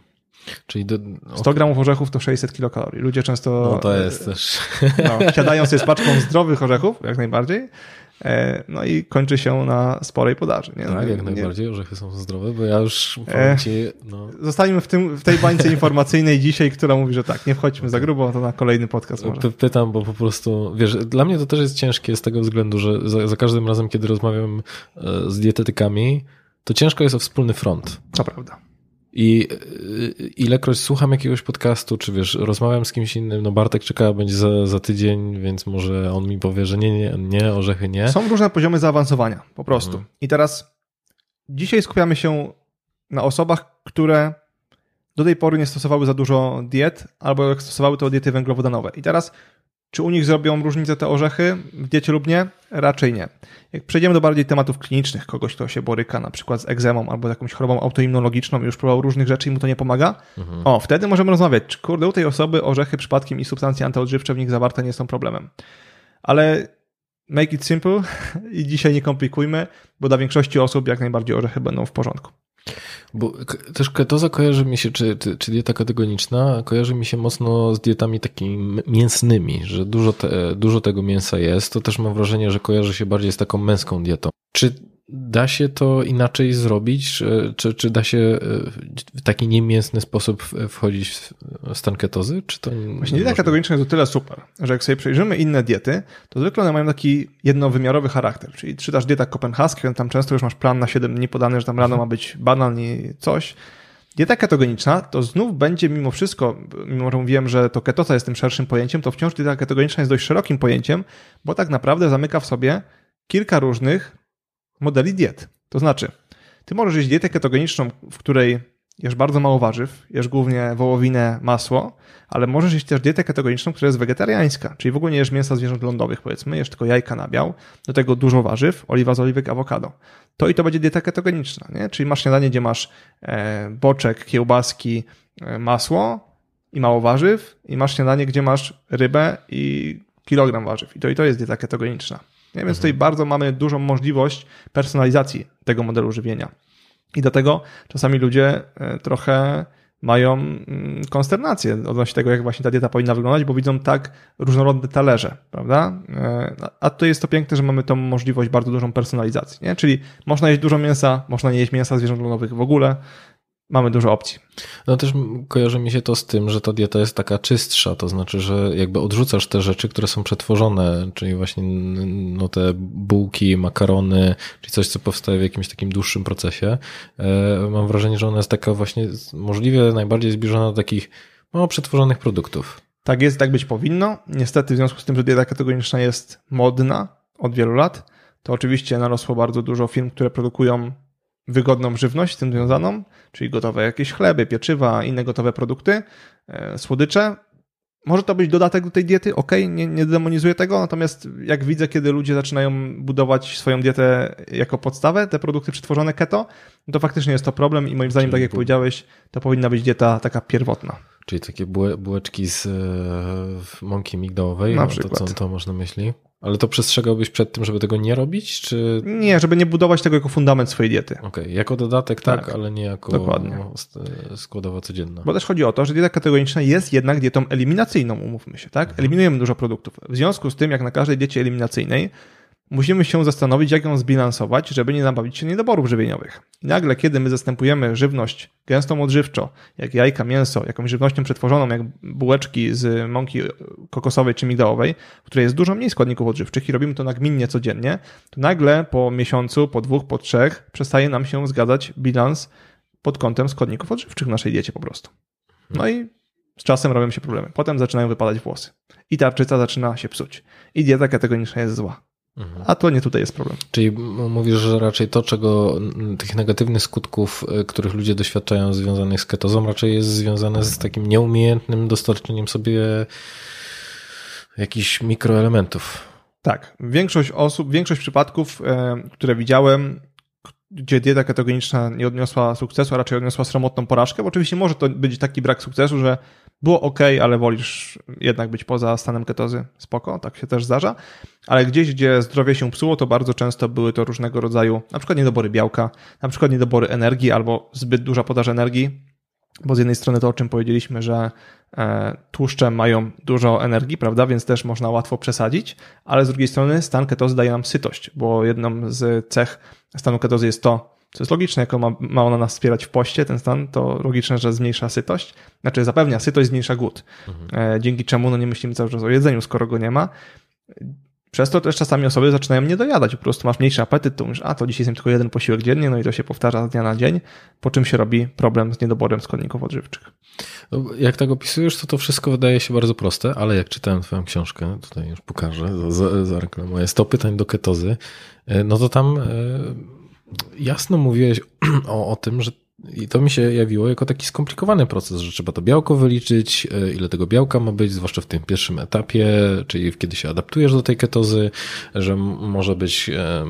Czyli do, 100 gramów orzechów to 600 kilokalorii. Ludzie często no to jest też. no, siadają sobie z paczką zdrowych orzechów, jak najbardziej, e, no i kończy się na sporej podaży. Nie? Tak, No, jak nie- najbardziej orzechy są zdrowe, bo ja już E. powiem ci, no, Zostańmy w, tym, w tej bańce informacyjnej dzisiaj, która mówi, że tak, nie wchodźmy za grubo, to na kolejny podcast może. Py- Pytam, bo po prostu, wiesz, dla mnie to też jest ciężkie z tego względu, że za, za każdym razem, kiedy rozmawiam e, z dietetykami, to ciężko jest o wspólny front. To prawda. I y, ilekroć słucham jakiegoś podcastu, czy wiesz, rozmawiam z kimś innym, no Bartek czeka, będzie za, za tydzień, więc może on mi powie, że nie, nie, nie, orzechy nie. Są różne poziomy zaawansowania, po prostu. Mhm. I teraz dzisiaj skupiamy się na osobach, które do tej pory nie stosowały za dużo diet, albo jak stosowały to diety węglowodanowe. I teraz, czy u nich zrobią różnicę te orzechy w diecie lub nie? Raczej nie. Jak przejdziemy do bardziej tematów klinicznych, kogoś, kto się boryka na przykład z egzemą albo z jakąś chorobą autoimmunologiczną i już próbował różnych rzeczy i mu to nie pomaga, Mhm. o, wtedy możemy rozmawiać, czy kurde, u tej osoby orzechy przypadkiem i substancje antyodżywcze w nich zawarte nie są problemem. Ale make it simple i dzisiaj nie komplikujmy, bo dla większości osób jak najbardziej orzechy będą w porządku. Bo też ketoza kojarzy mi się, czy, czy, dieta ketogeniczna, kojarzy mi się mocno z dietami takimi mięsnymi, że dużo, te, dużo tego mięsa jest. To też mam wrażenie, że kojarzy się bardziej z taką męską dietą. Czy da się to inaczej zrobić? Czy, czy, da się e, w taki niemięsny sposób wchodzić w stan ketozy? Czy to Właśnie dieta ketogeniczna jest o tyle super, że jak sobie przejrzymy inne diety, to zwykle one mają taki jednowymiarowy charakter, czyli czytasz dieta kopenhaska, tam często już masz plan na 7 dni podany, że tam rano ma być banan i coś. Dieta ketogeniczna to znów będzie mimo wszystko, mimo że mówiłem, że to ketoza jest tym szerszym pojęciem, to wciąż dieta ketogeniczna jest dość szerokim pojęciem, bo tak naprawdę zamyka w sobie kilka różnych modeli diet. To znaczy, ty możesz jeść dietę ketogeniczną, w której jesz bardzo mało warzyw, jesz głównie wołowinę, masło, ale możesz jeść też dietę ketogeniczną, która jest wegetariańska, czyli w ogóle nie jesz mięsa zwierząt lądowych, powiedzmy, jesz tylko jajka nabiał, do tego dużo warzyw, oliwa z oliwek, awokado. To i to będzie dieta ketogeniczna, nie? Czyli masz śniadanie, gdzie masz e, boczek, kiełbaski, e, masło i mało warzyw i masz śniadanie, gdzie masz rybę i kilogram warzyw. I to i to jest dieta ketogeniczna. Nie? Więc tutaj bardzo mamy dużą możliwość personalizacji tego modelu żywienia. I dlatego czasami ludzie e, trochę mają mm, konsternację odnośnie tego, jak właśnie ta dieta powinna wyglądać, bo widzą tak różnorodne talerze, prawda? E, A to jest to piękne, że mamy tą możliwość bardzo dużą personalizacji, nie? Czyli można jeść dużo mięsa, można nie jeść mięsa zwierząt lądowych w ogóle, mamy dużo opcji. No też kojarzy mi się to z tym, że ta dieta jest taka czystsza, to znaczy, że jakby odrzucasz te rzeczy, które są przetworzone, czyli właśnie no te bułki, makarony, czyli coś, co powstaje w jakimś takim dłuższym procesie. E, Mam wrażenie, że ona jest taka właśnie możliwie najbardziej zbliżona do takich mało przetworzonych produktów. Tak jest, tak być powinno. Niestety w związku z tym, że dieta ketogeniczna jest modna od wielu lat, to oczywiście narosło bardzo dużo firm, które produkują wygodną żywność z tym związaną, czyli gotowe jakieś chleby, pieczywa, inne gotowe produkty, e, słodycze. Może to być dodatek do tej diety, ok, nie, nie demonizuję tego, natomiast jak widzę, kiedy ludzie zaczynają budować swoją dietę jako podstawę, te produkty przetworzone keto, to faktycznie jest to problem i moim zdaniem, Czyli tak jak bu- powiedziałeś, to powinna być dieta taka pierwotna. Czyli takie bułe- bułeczki z e, mąki migdałowej, Na no to przykład. co to masz na myśli? Ale to przestrzegałbyś przed tym, żeby tego nie robić, czy Nie, żeby nie budować tego jako fundament swojej diety. Okej, jako dodatek tak, Tak, ale nie jako dokładnie. st- składowa codzienna. Bo też chodzi o to, że dieta kategoryczna jest jednak dietą eliminacyjną, umówmy się, tak? Eliminujemy dużo produktów. W związku z tym, jak na każdej diecie eliminacyjnej, musimy się zastanowić, jak ją zbilansować, żeby nie nabawić się niedoborów żywieniowych. Nagle, kiedy my zastępujemy żywność gęstą odżywczo, jak jajka, mięso, jakąś żywnością przetworzoną, jak bułeczki z mąki kokosowej czy migdałowej, w której jest dużo mniej składników odżywczych i robimy to nagminnie codziennie, to nagle po miesiącu, po dwóch, po trzech przestaje nam się zgadzać bilans pod kątem składników odżywczych w naszej diecie po prostu. No i z czasem robią się problemy. Potem zaczynają wypadać włosy. I tarczyca zaczyna się psuć. I dieta kategoryczna jest zła. Mhm. A to nie tutaj jest problem. Czyli mówisz, że raczej to, czego tych negatywnych skutków, y, których ludzie doświadczają związanych z ketozą, raczej jest związane z takim nieumiejętnym dostarczeniem sobie jakichś mikroelementów. Tak. Większość osób, większość przypadków, e, które widziałem, gdzie dieta ketogeniczna nie odniosła sukcesu, a raczej odniosła sromotną porażkę, bo oczywiście może to być taki brak sukcesu, że było ok, ale wolisz jednak być poza stanem ketozy. Spoko, tak się też zdarza. Ale gdzieś, gdzie zdrowie się psuło, to bardzo często były to różnego rodzaju, na przykład niedobory białka, na przykład niedobory energii albo zbyt duża podaż energii. Bo z jednej strony to, o czym powiedzieliśmy, że e, tłuszcze mają dużo energii, prawda, więc też można łatwo przesadzić, ale z drugiej strony stan ketozy daje nam sytość, bo jedną z cech stanu ketozy jest to, co jest logiczne, jako ma, ma ona nas wspierać w poście, ten stan, to logiczne, że zmniejsza sytość, znaczy zapewnia sytość, zmniejsza głód, mhm. e, dzięki czemu no nie myślimy cały czas o jedzeniu, skoro go nie ma. Przez to też czasami osoby zaczynają nie dojadać, po prostu masz mniejszy apetyt, to mówisz, a to dzisiaj jest tylko jeden posiłek dziennie, no i to się powtarza z dnia na dzień, po czym się robi problem z niedoborem składników odżywczych. No, jak tak opisujesz, to to wszystko wydaje się bardzo proste, ale jak czytałem twoją książkę, tutaj już pokażę, zareklamuję, 100 pytań do ketozy, e, no to tam e, jasno mówiłeś o, o tym, że i to mi się jawiło jako taki skomplikowany proces, że trzeba to białko wyliczyć, e, ile tego białka ma być, zwłaszcza w tym pierwszym etapie, czyli kiedy się adaptujesz do tej ketozy, że może być, e, e,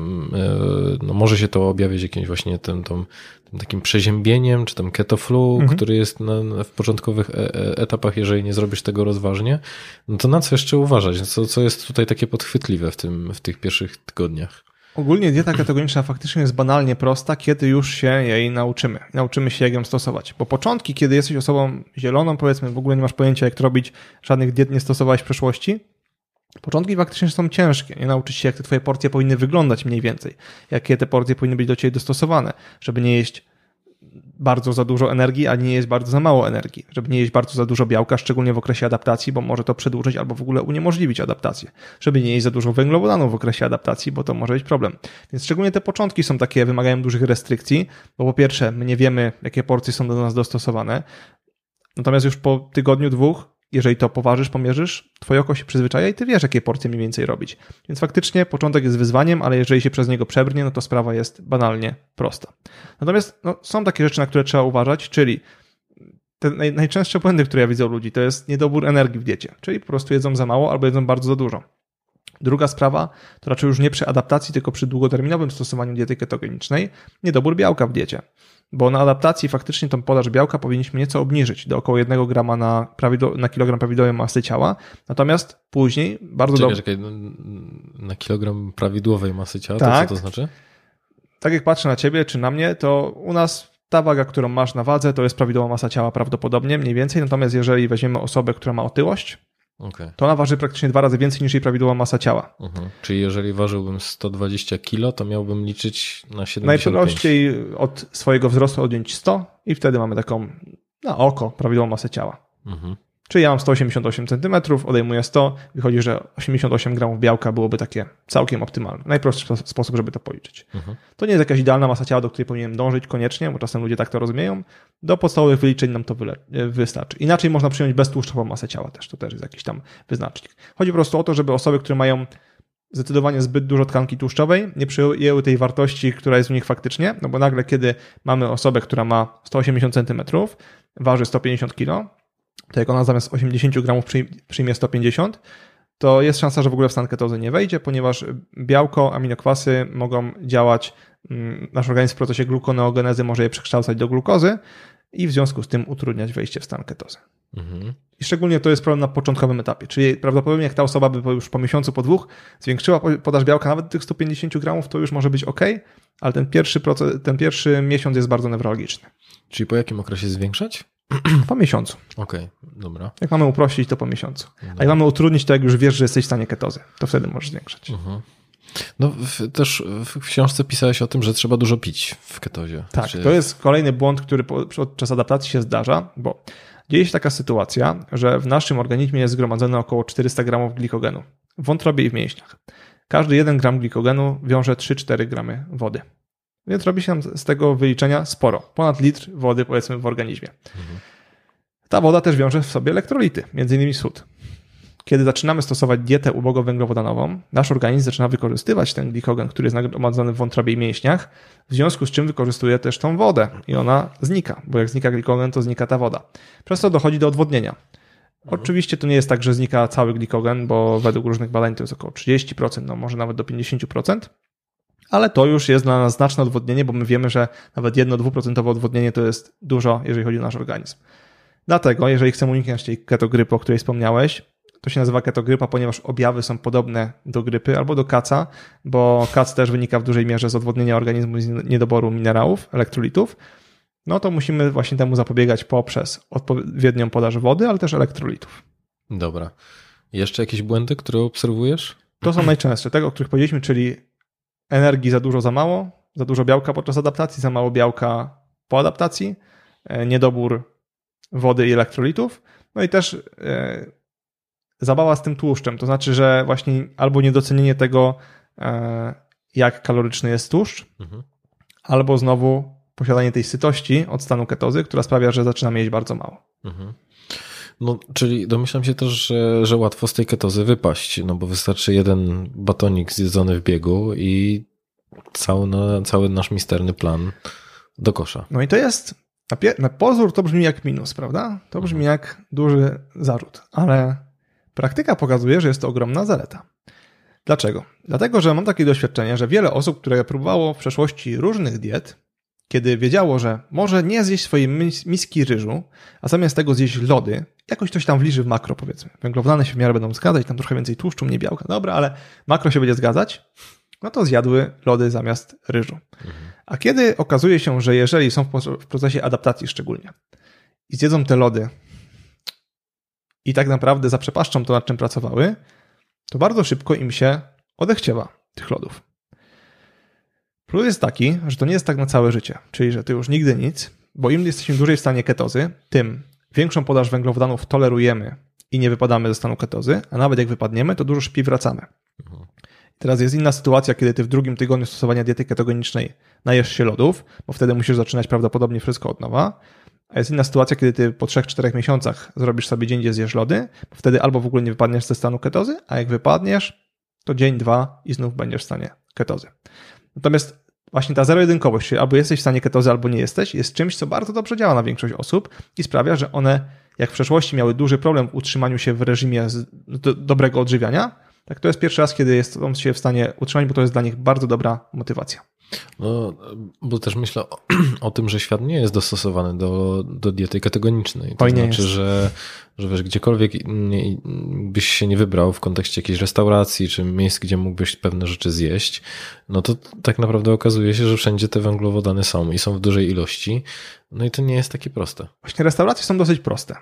no może się to objawiać jakimś właśnie tym, tym, tym takim przeziębieniem, czy tam ketoflu, mhm. który jest na, w początkowych etapach, jeżeli nie zrobisz tego rozważnie, no to na co jeszcze uważać? Co, co jest tutaj takie podchwytliwe w, tym, w tych pierwszych tygodniach? Ogólnie dieta ketogeniczna faktycznie jest banalnie prosta, kiedy już się jej nauczymy. Nauczymy się, jak ją stosować. Bo początki, kiedy jesteś osobą zieloną, powiedzmy, w ogóle nie masz pojęcia, jak to robić, żadnych diet nie stosowałeś w przeszłości, Początki faktycznie są ciężkie. Nie nauczyć się, jak te twoje porcje powinny wyglądać mniej więcej. Jakie te porcje powinny być do ciebie dostosowane, żeby nie jeść bardzo za dużo energii, a nie jest bardzo za mało energii. Żeby nie jeść bardzo za dużo białka, szczególnie w okresie adaptacji, bo może to przedłużyć albo w ogóle uniemożliwić adaptację. Żeby nie jeść za dużo węglowodanów w okresie adaptacji, bo to może być problem. Więc szczególnie te początki są takie, wymagają dużych restrykcji, bo po pierwsze, my nie wiemy, jakie porcje są do nas dostosowane. Natomiast już po tygodniu, dwóch jeżeli to poważysz, pomierzysz, twoje oko się przyzwyczaja i ty wiesz, jakie porcje mniej więcej robić. Więc faktycznie początek jest wyzwaniem, ale jeżeli się przez niego przebrnie, no to sprawa jest banalnie prosta. Natomiast no, są takie rzeczy, na które trzeba uważać, czyli te naj, najczęstsze błędy, które ja widzę u ludzi, to jest niedobór energii w diecie, czyli po prostu jedzą za mało albo jedzą bardzo za dużo. Druga sprawa to raczej już nie przy adaptacji, tylko przy długoterminowym stosowaniu diety ketogenicznej, niedobór białka w diecie bo na adaptacji faktycznie tą podaż białka powinniśmy nieco obniżyć do około 1 grama na, na kilogram prawidłowej masy ciała. Natomiast później bardzo dobrze. Czekaj, no, na kilogram prawidłowej masy ciała, tak, to co to znaczy? Tak jak patrzę na ciebie czy na mnie, to u nas ta waga, którą masz na wadze, to jest prawidłowa masa ciała prawdopodobnie, mniej więcej. Natomiast jeżeli weźmiemy osobę, która ma otyłość, Okay. To ona waży praktycznie dwa razy więcej niż jej prawidłowa masa ciała. Uh-huh. Czyli jeżeli ważyłbym 120 kg, to miałbym liczyć na 75. Najprościej od swojego wzrostu odjąć 100 i wtedy mamy taką na oko prawidłową masę ciała. Uh-huh. Czyli ja mam 188 cm, odejmuję 100, wychodzi, że 88 gramów białka byłoby takie całkiem optymalne. Najprostszy sposób, żeby to policzyć. Mhm. To nie jest jakaś idealna masa ciała, do której powinienem dążyć koniecznie, bo czasem ludzie tak to rozumieją. Do podstawowych wyliczeń nam to e, wystarczy. Inaczej można przyjąć beztłuszczową masę ciała też, to też jest jakiś tam wyznacznik. Chodzi po prostu o to, żeby osoby, które mają zdecydowanie zbyt dużo tkanki tłuszczowej, nie przyjęły tej wartości, która jest u nich faktycznie, no bo nagle, kiedy mamy osobę, która ma 180 cm, waży 150 kg, to jak ona zamiast 80 gramów przyjmie 150, to jest szansa, że w ogóle w stan ketozy nie wejdzie, ponieważ białko, aminokwasy mogą działać, mm, nasz organizm w procesie glukoneogenezy może je przekształcać do glukozy i w związku z tym utrudniać wejście w stan ketozy. Mhm. I szczególnie to jest problem na początkowym etapie, czyli prawdopodobnie jak ta osoba by już po miesiącu, po dwóch zwiększyła podaż białka nawet tych 150 gramów, to już może być ok, ale ten pierwszy, proces, ten pierwszy miesiąc jest bardzo newralgiczny. Czyli po jakim okresie zwiększać? Po miesiącu. Okej, okay, dobra. Jak mamy uprościć, to po miesiącu. Dobra. A jak mamy utrudnić, to jak już wiesz, że jesteś w stanie ketozy, to wtedy możesz zwiększać. Uh-huh. No w, też w książce pisałeś o tym, że trzeba dużo pić w ketozie. Tak, to jest kolejny błąd, który podczas adaptacji się zdarza, bo dzieje się taka sytuacja, że w naszym organizmie jest zgromadzone około 400 gramów glikogenu w wątrobie i w mięśniach. Każdy 1 gram glikogenu wiąże 3-4 gramy wody. Więc robi się z tego wyliczenia sporo. Ponad litr wody powiedzmy w organizmie. Mhm. Ta woda też wiąże w sobie elektrolity, innymi sód. Kiedy zaczynamy stosować dietę ubogowęglowodanową, nasz organizm zaczyna wykorzystywać ten glikogen, który jest nagromadzony w wątrobie i mięśniach, w związku z czym wykorzystuje też tą wodę i ona znika, bo jak znika glikogen, to znika ta woda. Przez to dochodzi do odwodnienia. Mhm. Oczywiście to nie jest tak, że znika cały glikogen, bo według różnych badań to jest około 30%, no może nawet do 50%, ale to już jest dla nas znaczne odwodnienie, bo my wiemy, że nawet 1-2% odwodnienie to jest dużo, jeżeli chodzi o nasz organizm. Dlatego, jeżeli chcemy uniknąć tej ketogrypy, o której wspomniałeś, to się nazywa ketogrypa, ponieważ objawy są podobne do grypy albo do kaca, bo kac też wynika w dużej mierze z odwodnienia organizmu i z niedoboru minerałów, elektrolitów. no to musimy właśnie temu zapobiegać poprzez odpowiednią podaż wody, ale też elektrolitów. Dobra. Jeszcze jakieś błędy, które obserwujesz? To są najczęstsze, tego, o których powiedzieliśmy, czyli energii za dużo, za mało, za dużo białka podczas adaptacji, za mało białka po adaptacji, e, niedobór wody i elektrolitów, no i też e, zabawa z tym tłuszczem, to znaczy, że właśnie albo niedocenienie tego, e, jak kaloryczny jest tłuszcz, mhm. albo znowu posiadanie tej sytości od stanu ketozy, która sprawia, że zaczynamy jeść bardzo mało. Mhm. No, czyli domyślam się też, że, że łatwo z tej ketozy wypaść, no bo wystarczy jeden batonik zjedzony w biegu i cały, no, cały nasz misterny plan do kosza. No i to jest, na, na pozór to brzmi jak minus, prawda? To brzmi mhm. jak duży zarzut, ale praktyka pokazuje, że jest to ogromna zaleta. Dlaczego? Dlatego, że mam takie doświadczenie, że wiele osób, które próbowało w przeszłości różnych diet, kiedy wiedziało, że może nie zjeść swojej miski ryżu, a zamiast tego zjeść lody, jakoś coś tam wliży w makro, powiedzmy. Węglowodany się w miarę będą zgadzać, tam trochę więcej tłuszczu, mniej białka, dobra, ale makro się będzie zgadzać, no to zjadły lody zamiast ryżu. A kiedy okazuje się, że jeżeli są w procesie adaptacji szczególnie i zjedzą te lody i tak naprawdę zaprzepaszczą to, nad czym pracowały, to bardzo szybko im się odechciewa tych lodów. Plus jest taki, że to nie jest tak na całe życie, czyli że ty już nigdy nic, bo im jesteśmy dłużej w stanie ketozy, tym większą podaż węglowodanów tolerujemy i nie wypadamy ze stanu ketozy, a nawet jak wypadniemy, to dużo szybciej wracamy. Teraz jest inna sytuacja, kiedy ty w drugim tygodniu stosowania diety ketogenicznej najesz się lodów, bo wtedy musisz zaczynać prawdopodobnie wszystko od nowa. A jest inna sytuacja, kiedy ty po 3-4 miesiącach zrobisz sobie dzień, gdzie zjesz lody, bo wtedy albo w ogóle nie wypadniesz ze stanu ketozy, a jak wypadniesz, to dzień, dwa i znów będziesz w stanie ketozy. Natomiast właśnie ta zero-jedynkowość, czyli albo jesteś w stanie ketozy, albo nie jesteś, jest czymś, co bardzo dobrze działa na większość osób i sprawia, że one, jak w przeszłości miały duży problem w utrzymaniu się w reżimie do, dobrego odżywiania, tak to jest pierwszy raz, kiedy jest on się w stanie utrzymać, bo to jest dla nich bardzo dobra motywacja. No, bo też myślę o, o, tym, że świat nie jest dostosowany do, do diety kategonicznej. To Oj, znaczy, że, że wiesz, gdziekolwiek nie, byś się nie wybrał w kontekście jakiejś restauracji czy miejsc, gdzie mógłbyś pewne rzeczy zjeść, no to tak naprawdę okazuje się, że wszędzie te węglowodany są i są w dużej ilości. No i to nie jest takie proste. Właśnie restauracje są dosyć proste.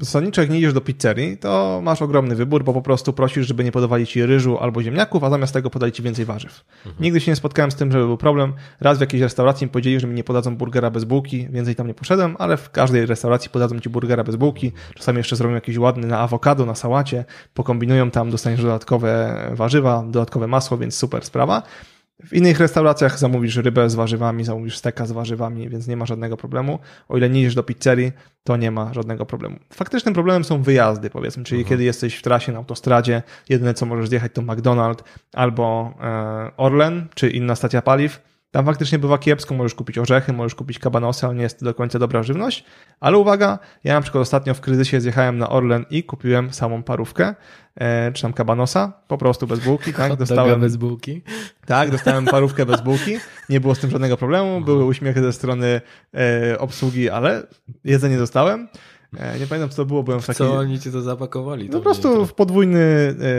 Zasadniczo jak nie idziesz do pizzerii, to masz ogromny wybór, bo po prostu prosisz, żeby nie podawali ci ryżu albo ziemniaków, a zamiast tego podali ci więcej warzyw. Mhm. Nigdy się nie spotkałem z tym, żeby był problem. Raz w jakiejś restauracji mi powiedzieli, że mi nie podadzą burgera bez bułki, więcej tam nie poszedłem, ale w każdej restauracji podadzą ci burgera bez bułki. Czasami jeszcze zrobią jakiś ładny na awokado, na sałacie, pokombinują tam, dostaniesz dodatkowe warzywa, dodatkowe masło, więc super sprawa. W innych restauracjach zamówisz rybę z warzywami, zamówisz steka z warzywami, więc nie ma żadnego problemu. O ile nie idziesz do pizzerii, to nie ma żadnego problemu. Faktycznym problemem są wyjazdy, powiedzmy, czyli mhm. kiedy jesteś w trasie na autostradzie, jedyne co możesz zjechać to McDonald's albo e, Orlen, czy inna stacja paliw tam faktycznie bywa kiepsko, możesz kupić orzechy, możesz kupić kabanosy, ale nie jest to do końca dobra żywność. Ale uwaga, ja na przykład ostatnio w kryzysie zjechałem na Orlen i kupiłem samą parówkę, e, czy tam kabanosa, po prostu bez bułki, tak? Dostałem bez bułki. Tak, dostałem parówkę bez bułki, nie było z tym żadnego problemu, były uśmiechy ze strony e, obsługi, ale jedzenie dostałem. E, nie pamiętam, co to było, byłem w takiej... Co oni ci to zapakowali? To po prostu w podwójny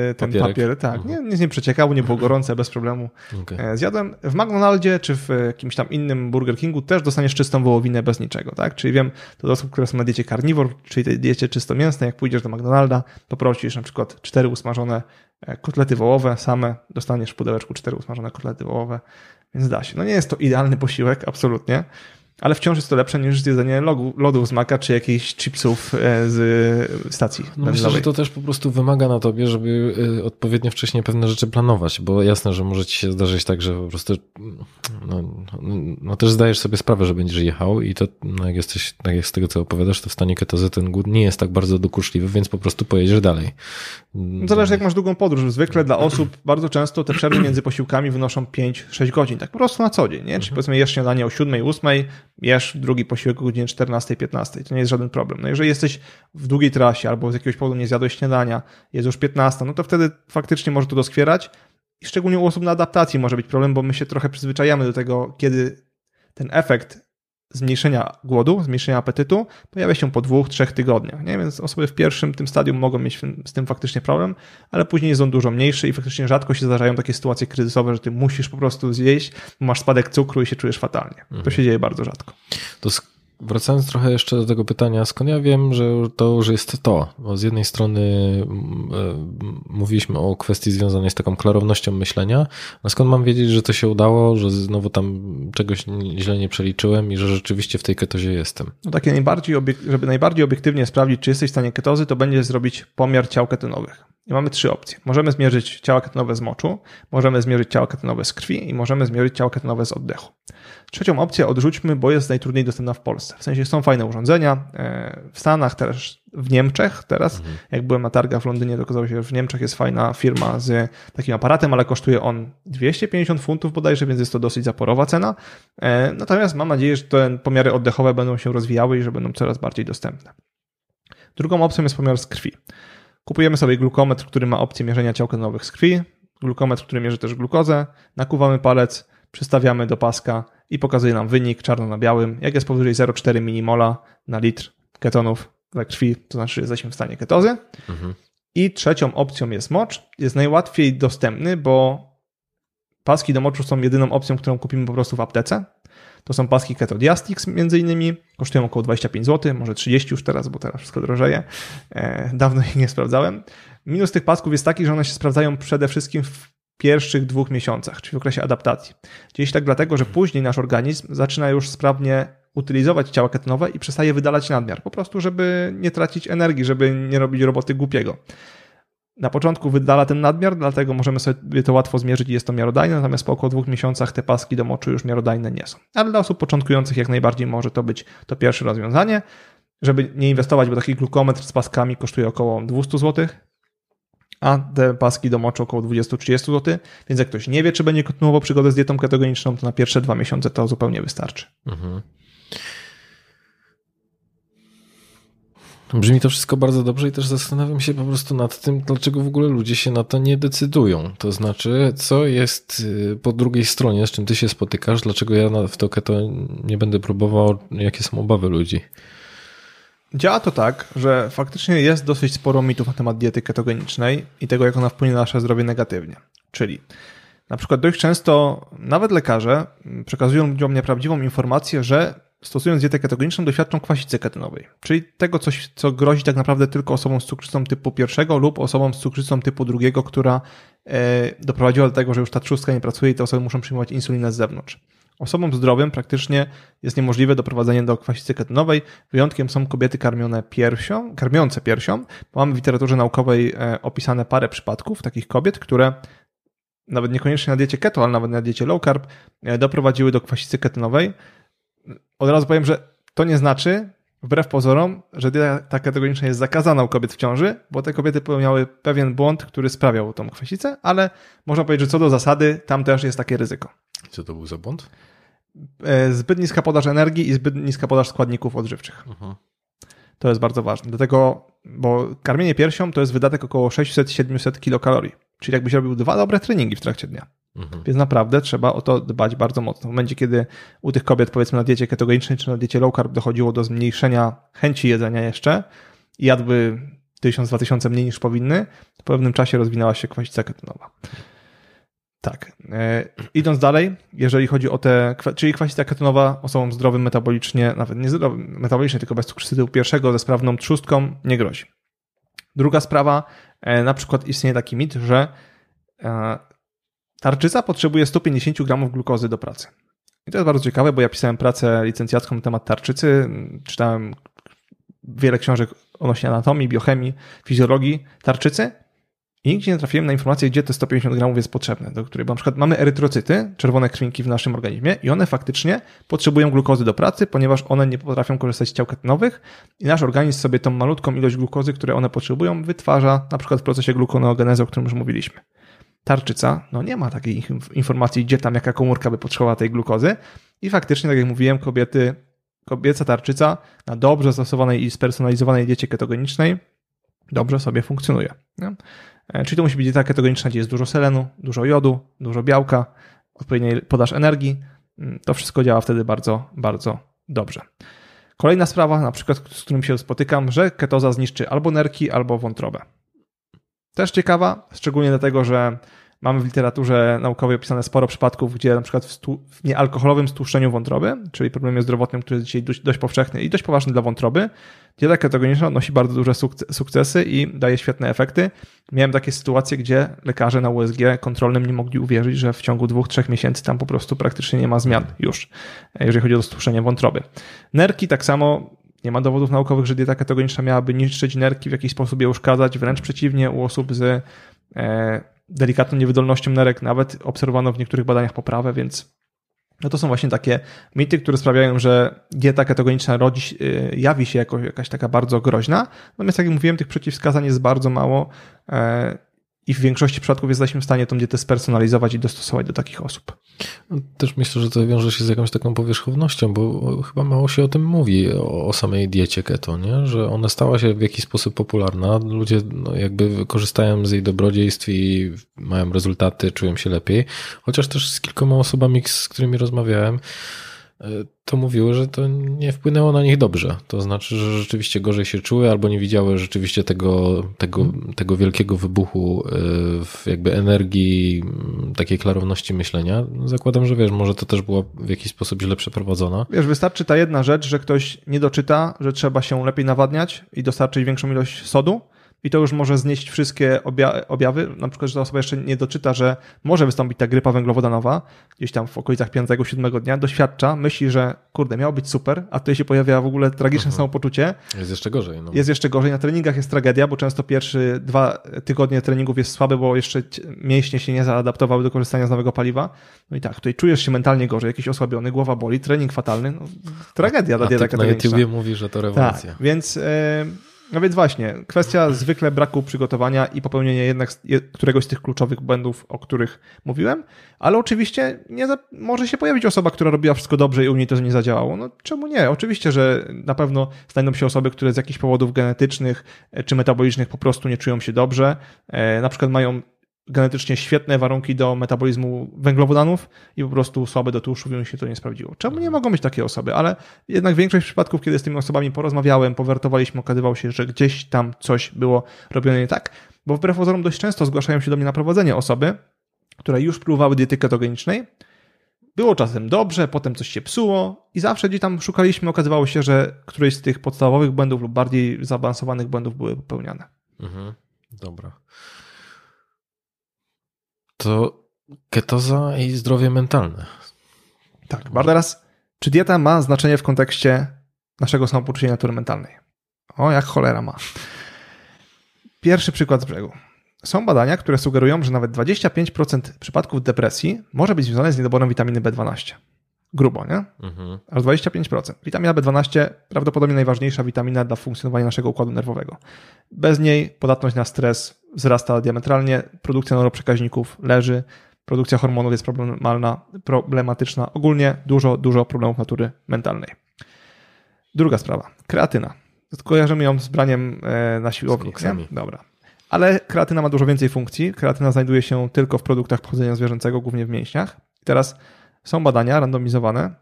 e, ten Papierek. papier, tak. Mhm. Nie, nic nie przeciekało, nie było gorące, bez problemu. Okay. E, zjadłem w McDonaldzie czy w jakimś tam innym Burger Kingu też dostaniesz czystą wołowinę bez niczego, tak? Czyli wiem, to do osób, które są na diecie carnivore, czyli diecie czysto mięsnej, jak pójdziesz do McDonalda, poprosisz na przykład cztery usmażone kotlety wołowe, same dostaniesz w pudełeczku cztery usmażone kotlety wołowe, więc da się. No nie jest to idealny posiłek, absolutnie, ale wciąż jest to lepsze niż zjedzenie logu, lodów z maka czy jakichś chipsów e, z stacji. No myślę, że to też po prostu wymaga na tobie, żeby e, odpowiednio wcześniej pewne rzeczy planować, bo jasne, że może ci się zdarzyć tak, że po prostu no, no też zdajesz sobie sprawę, że będziesz jechał i to no jak jesteś, tak jak z tego co opowiadasz, to w stanie ketozy ten głód nie jest tak bardzo dokuczliwy, więc po prostu pojedziesz dalej. Zależy jak masz długą podróż. Zwykle dla osób bardzo często te przerwy między posiłkami wynoszą 5-6 godzin, tak po prostu na co dzień, nie? Czyli mhm. powiedzmy jesz śniadanie o 7, 8, jesz drugi posiłek o godzinie 14-15. To nie jest żaden problem. No jeżeli jesteś w długiej trasie albo z jakiegoś powodu nie zjadłeś śniadania, jest już 15, no to wtedy faktycznie może to doskwierać. I szczególnie u osób na adaptacji może być problem, bo my się trochę przyzwyczajamy do tego, kiedy ten efekt zmniejszenia głodu, zmniejszenia apetytu pojawia się po dwóch, trzech tygodniach. Nie? Więc osoby w pierwszym tym stadium mogą mieć z tym faktycznie problem, ale później jest on dużo mniejszy i faktycznie rzadko się zdarzają takie sytuacje kryzysowe, że ty musisz po prostu zjeść, masz spadek cukru i się czujesz fatalnie. To mhm. się dzieje bardzo rzadko. To Wracając trochę jeszcze do tego pytania, skąd ja wiem, że to już jest to? Bo z jednej strony mm, e, mówiliśmy o kwestii związanej z taką klarownością myślenia, a skąd mam wiedzieć, że to się udało, że znowu tam czegoś źle nie przeliczyłem i że rzeczywiście w tej ketozie jestem? No takie najbardziej, żeby najbardziej obiektywnie sprawdzić, czy jesteś w stanie ketozy, to będzie zrobić pomiar ciał ketonowych. I mamy trzy opcje. Możemy zmierzyć ciała ketonowe z moczu, możemy zmierzyć ciała ketonowe z krwi i możemy zmierzyć ciała ketonowe z oddechu. Trzecią opcję odrzućmy, bo jest najtrudniej dostępna w Polsce. W sensie są fajne urządzenia. E, w Stanach też, w Niemczech teraz, mhm. jak byłem na targach w Londynie, to okazało się, że w Niemczech jest fajna firma z takim aparatem, ale kosztuje on 250 funtów bodajże, więc jest to dosyć zaporowa cena. E, natomiast mam nadzieję, że te pomiary oddechowe będą się rozwijały i że będą coraz bardziej dostępne. Drugą opcją jest pomiar z krwi. Kupujemy sobie glukometr, który ma opcję mierzenia ciał ketonowych z krwi, glukometr, który mierzy też glukozę, nakuwamy palec, przystawiamy do paska i pokazuje nam wynik czarno na białym. Jak jest powyżej 0,4 minimola na litr ketonów we krwi, to znaczy, że jesteśmy w stanie ketozy. Mhm. I trzecią opcją jest mocz. Jest najłatwiej dostępny, bo paski do moczu są jedyną opcją, którą kupimy po prostu w aptece. To są paski Keto Diastix między innymi, kosztują około 25 zł, może 30 już teraz, bo teraz wszystko drożeje. E, dawno ich nie sprawdzałem. Minus tych pasków jest taki, że one się sprawdzają przede wszystkim w pierwszych dwóch miesiącach, czyli w okresie adaptacji. Gdzieś tak dlatego, że później nasz organizm zaczyna już sprawnie utylizować ciała ketonowe i przestaje wydalać nadmiar, po prostu żeby nie tracić energii, żeby nie robić roboty głupiego. Na początku wydala ten nadmiar, dlatego możemy sobie to łatwo zmierzyć i jest to miarodajne, natomiast po około dwóch miesiącach te paski do moczu już miarodajne nie są. Ale dla osób początkujących jak najbardziej może to być to pierwsze rozwiązanie. Żeby nie inwestować, bo taki glukometr z paskami kosztuje około 200 zł, a te paski do moczu około 20-30 zł, więc jak ktoś nie wie, czy będzie kontynuował przygodę z dietą ketogeniczną, to na pierwsze dwa miesiące to zupełnie wystarczy. Mhm. Brzmi to wszystko bardzo dobrze i też zastanawiam się po prostu nad tym, dlaczego w ogóle ludzie się na to nie decydują. To znaczy, co jest y, po drugiej stronie, z czym ty się spotykasz, dlaczego ja w to keto nie będę próbował, jakie są obawy ludzi. Działa to tak, że faktycznie jest dosyć sporo mitów na temat diety ketogenicznej i tego, jak ona wpłynie na nasze zdrowie negatywnie. Czyli na przykład dość często nawet lekarze przekazują ludziom nieprawdziwą informację, że stosując dietę ketogeniczną doświadczą kwasicy ketonowej, czyli tego coś, co grozi tak naprawdę tylko osobom z cukrzycą typu pierwszego lub osobom z cukrzycą typu drugiego, która e, doprowadziła do tego, że już ta trzustka nie pracuje i te osoby muszą przyjmować insulinę z zewnątrz. Osobom zdrowym praktycznie jest niemożliwe doprowadzenie do kwasicy ketonowej. Wyjątkiem są kobiety karmione piersią, karmiące piersią. Mamy w literaturze naukowej e, opisane parę przypadków takich kobiet, które nawet niekoniecznie na diecie keto, ale nawet na diecie low carb e, doprowadziły do kwasicy ketonowej od razu powiem, że to nie znaczy, wbrew pozorom, że dieta ketogeniczna jest zakazana u kobiet w ciąży, bo te kobiety popełniały pewien błąd, który sprawiał tą kwasicę, ale można powiedzieć, że co do zasady, tam też jest takie ryzyko. Co to był za błąd? E, zbyt niska podaż energii i zbyt niska podaż składników odżywczych. Uh-huh. To jest bardzo ważne. Dlatego, bo karmienie piersią to jest wydatek około 600-700 kilokalorii. Czyli jakbyś robił dwa dobre treningi w trakcie dnia. Mhm. Więc naprawdę trzeba o to dbać bardzo mocno. W momencie, kiedy u tych kobiet, powiedzmy na diecie ketogenicznej czy na diecie low carb dochodziło do zmniejszenia chęci jedzenia jeszcze i jadły 1000-2000 mniej niż powinny, to po pewnym czasie rozwinęła się kwasica ketonowa. Tak. E, idąc dalej, jeżeli chodzi o te, czyli kwasica ketonowa osobom zdrowym metabolicznie, nawet nie zdrowym metabolicznie, tylko bez cukrzycy typu pierwszego ze sprawną trzustką nie grozi. Druga sprawa, e, na przykład istnieje taki mit, że e, Tarczyca potrzebuje 150 gramów glukozy do pracy. I to jest bardzo ciekawe, bo ja pisałem pracę licencjacką na temat tarczycy, czytałem wiele książek odnośnie anatomii, biochemii, fizjologii tarczycy i nigdzie nie trafiłem na informację, gdzie te 150 gramów jest potrzebne, do której, bo na przykład mamy erytrocyty, czerwone krwinki w naszym organizmie i one faktycznie potrzebują glukozy do pracy, ponieważ one nie potrafią korzystać z ciał ketonowych i nasz organizm sobie tą malutką ilość glukozy, które one potrzebują, wytwarza na przykład w procesie glukoneogenezy, o którym już mówiliśmy tarczyca, no nie ma takiej informacji, gdzie tam jaka komórka by potrzebowała tej glukozy. I faktycznie, tak jak mówiłem, kobiety, kobieca tarczyca na dobrze zastosowanej i spersonalizowanej diecie ketogenicznej dobrze sobie funkcjonuje. Nie? E, czyli to musi być dieta ketogeniczna, gdzie jest dużo selenu, dużo jodu, dużo białka, odpowiedniej podaż energii. Mm, to wszystko działa wtedy bardzo, bardzo dobrze. Kolejna sprawa, na przykład, z którym się spotykam, że ketoza zniszczy albo nerki, albo wątrobę. Też ciekawa, szczególnie dlatego, że Mamy w literaturze naukowej opisane sporo przypadków, gdzie na przykład w, stu, w niealkoholowym stłuszczeniu wątroby, czyli problemie zdrowotnym, który jest dzisiaj dość, dość powszechny i dość poważny dla wątroby, dieta ketogeniczna odnosi bardzo duże sukcesy i daje świetne efekty. Miałem takie sytuacje, gdzie lekarze na USG kontrolnym nie mogli uwierzyć, że w ciągu dwóch, trzech miesięcy tam po prostu praktycznie nie ma zmian już, jeżeli chodzi o stłuszczenie wątroby. Nerki tak samo nie ma dowodów naukowych, że dieta ketogeniczna miałaby niszczyć nerki, w jakiś sposób je uszkadzać. Wręcz przeciwnie, u osób z e, delikatną niewydolnością nerek nawet obserwowano w niektórych badaniach poprawę, więc no to są właśnie takie mity, które sprawiają, że dieta ketogeniczna rodzi, e, jawi się jako jakaś taka bardzo groźna. Natomiast jak mówiłem, tych przeciwwskazań jest bardzo mało e, i w większości przypadków jesteśmy w stanie tą dietę spersonalizować i dostosować do takich osób. No, też myślę, że to wiąże się z jakąś taką powierzchownością, bo chyba mało się o tym mówi, o, o samej diecie keto, nie? że ona stała się w jakiś sposób popularna. Ludzie no, jakby korzystają z jej dobrodziejstw i mają rezultaty, czują się lepiej. Chociaż też z kilkoma osobami, z którymi rozmawiałem, to mówiły, że to nie wpłynęło na nich dobrze. To znaczy, że rzeczywiście gorzej się czuły albo nie widziały rzeczywiście tego, tego, tego wielkiego wybuchu w jakby energii, takiej klarowności myślenia. Zakładam, że wiesz, może to też było w jakiś sposób źle przeprowadzone. Wiesz, wystarczy ta jedna rzecz, że ktoś nie doczyta, że trzeba się lepiej nawadniać i dostarczyć większą ilość sodu i to już może znieść wszystkie objawy. Na przykład, że ta osoba jeszcze nie doczyta, że może wystąpić ta grypa węglowodanowa, gdzieś tam w okolicach 5-7 dnia, doświadcza, myśli, że kurde, miało być super, a tutaj się pojawia w ogóle tragiczne mhm. samopoczucie. Jest jeszcze gorzej. No. Jest jeszcze gorzej. Na treningach jest tragedia, bo często pierwsze dwa tygodnie treningów jest słabe, bo jeszcze mięśnie się nie zaadaptowały do korzystania z nowego paliwa. No i tak, tutaj czujesz się mentalnie gorzej, jakiś osłabiony, głowa boli, trening fatalny. No, tragedia dla dieta Na YouTubie mówi, że to rewolucja. Tak, więc... Yy, no więc właśnie, kwestia zwykle braku przygotowania i popełnienia jednak któregoś z tych kluczowych błędów, o których mówiłem, ale oczywiście nie za, może się pojawić osoba, która robiła wszystko dobrze i u niej to nie zadziałało. No czemu nie? Oczywiście, że na pewno znajdą się osoby, które z jakichś powodów genetycznych e, czy metabolicznych po prostu nie czują się dobrze, e, na przykład mają genetycznie świetne warunki do metabolizmu węglowodanów i po prostu słabe do tłuszczów i się to nie sprawdziło. Czemu nie mogą być takie osoby? Ale jednak większość przypadków, kiedy z tymi osobami porozmawiałem, powertowaliśmy, okazywało się, że gdzieś tam coś było robione nie tak, bo wbrew pozorom dość często zgłaszają się do mnie na prowadzenie osoby, które już próbowały diety ketogenicznej, było czasem dobrze, potem coś się psuło i zawsze gdzieś tam szukaliśmy, okazywało się, że któreś z tych podstawowych błędów lub bardziej zaawansowanych błędów były popełniane. Mhm, dobra to ketoza i zdrowie mentalne. Tak, bardzo teraz, czy dieta ma znaczenie w kontekście naszego samopoczucia natury mentalnej? O, jak cholera ma. Pierwszy przykład z brzegu. Są badania, które sugerują, że nawet 25% przypadków depresji może być związane z niedoborem witaminy B12 grubo, nie? Mhm. Aż 25%. Witamina B12 prawdopodobnie najważniejsza witamina dla funkcjonowania naszego układu nerwowego. Bez niej podatność na stres wzrasta diametralnie, produkcja neuroprzekaźników leży, produkcja hormonów jest problemalna, problematyczna. Ogólnie dużo, dużo problemów natury mentalnej. Druga sprawa. Kreatyna. Kojarzymy ją z braniem e, na siłowni. Dobra. Ale kreatyna ma dużo więcej funkcji. Kreatyna znajduje się tylko w produktach pochodzenia zwierzęcego, głównie w mięśniach. I teraz są badania randomizowane,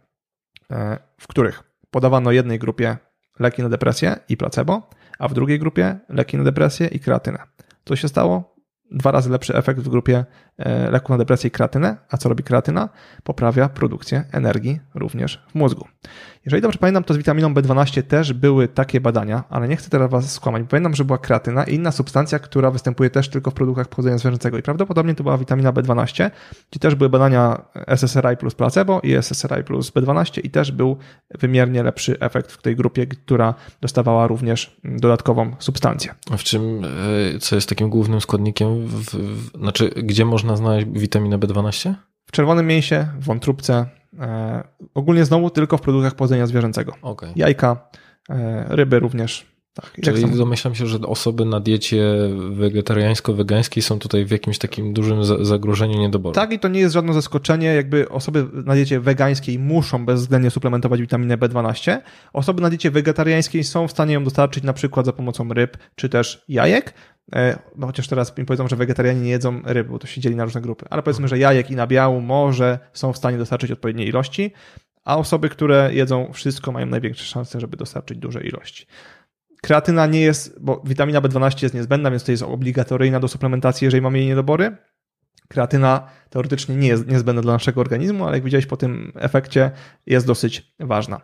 e, w których podawano jednej grupie leki na depresję i placebo, a w drugiej grupie leki na depresję i kreatynę. Co się stało? Dwa razy lepszy efekt w grupie e, leku na depresję i kreatynę. A co robi kreatyna? Poprawia produkcję energii również w mózgu. Jeżeli dobrze pamiętam, to z witaminą B12 też były takie badania, ale nie chcę teraz Was skłamać. Pamiętam, że była kreatyna i inna substancja, która występuje też tylko w produktach pochodzenia zwierzęcego i prawdopodobnie to była witamina B12, gdzie też były badania SSRI plus placebo i SSRI plus B12 i też był wymiernie lepszy efekt w tej grupie, która dostawała również dodatkową substancję. A w czym, e, co jest takim głównym składnikiem, w, w, znaczy gdzie można znaleźć witaminę B12? W czerwonym mięsie, w wątróbce, E, ogólnie znowu tylko w produktach pochodzenia zwierzęcego. Okay. Jajka, e, ryby również. Tak, Czyli domyślam się, że osoby na diecie wegetariańsko-wegańskiej są tutaj w jakimś takim dużym zagrożeniu niedoboru. Tak, i to nie jest żadne zaskoczenie. Jakby osoby na diecie wegańskiej muszą bezwzględnie suplementować witaminę B12. Osoby na diecie wegetariańskiej są w stanie ją dostarczyć na przykład za pomocą ryb czy też jajek. E, no chociaż teraz mi powiedzą, że wegetarianie nie jedzą ryb, bo to się dzieli na różne grupy. Ale powiedzmy, że jajek i nabiału może są w stanie dostarczyć odpowiedniej ilości, a osoby, które jedzą wszystko, mają największe szanse, żeby dostarczyć duże ilości. Kreatyna nie jest, bo witamina B12 jest niezbędna, więc to jest obligatoryjna do suplementacji, jeżeli mamy jej niedobory. Kreatyna teoretycznie nie jest niezbędna dla naszego organizmu, ale jak widziałeś po tym efekcie, jest dosyć ważna.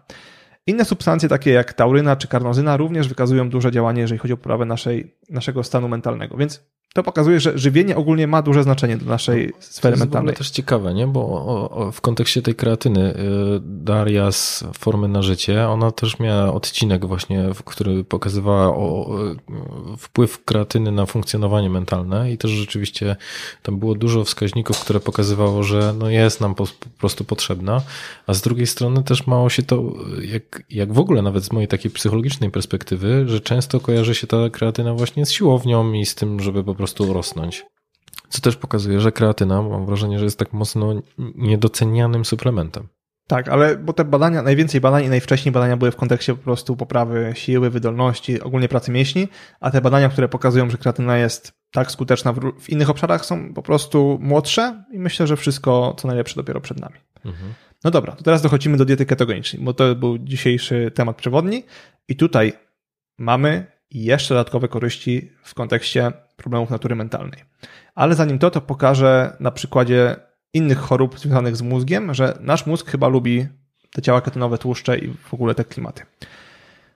Inne substancje, takie jak tauryna czy karnozyna, również wykazują duże działanie, jeżeli chodzi o poprawę naszej, naszego stanu mentalnego. Więc to pokazuje, że żywienie ogólnie ma duże znaczenie dla naszej sfery to mentalnej. To też ciekawe, nie? Bo o, o, w kontekście tej kreatyny y, Daria z Formy na Życie, ona też miała odcinek właśnie, który pokazywała o, wpływ kreatyny na funkcjonowanie mentalne i też rzeczywiście tam było dużo wskaźników, które pokazywało, że no jest nam po, po prostu potrzebna, a z drugiej strony też mało się to, jak, jak w ogóle nawet z mojej takiej psychologicznej perspektywy, że często kojarzy się ta kreatyna właśnie z siłownią i z tym, żeby po prostu rosnąć. Co też pokazuje, że kreatyna, mam wrażenie, że jest tak mocno niedocenianym suplementem. Tak, ale bo te badania, najwięcej badań i najwcześniej badania były w kontekście po prostu poprawy siły, wydolności, ogólnie pracy mięśni, a te badania, które pokazują, że kreatyna jest tak skuteczna w, w innych obszarach są po prostu młodsze i myślę, że wszystko co najlepsze dopiero przed nami. Mhm. No dobra, to teraz dochodzimy do diety ketogenicznej, bo to był dzisiejszy temat przewodni i tutaj mamy jeszcze dodatkowe korzyści w kontekście problemów natury mentalnej. Ale zanim to, to pokażę na przykładzie innych chorób związanych z mózgiem, że nasz mózg chyba lubi te ciała ketonowe, tłuszcze i w ogóle te klimaty.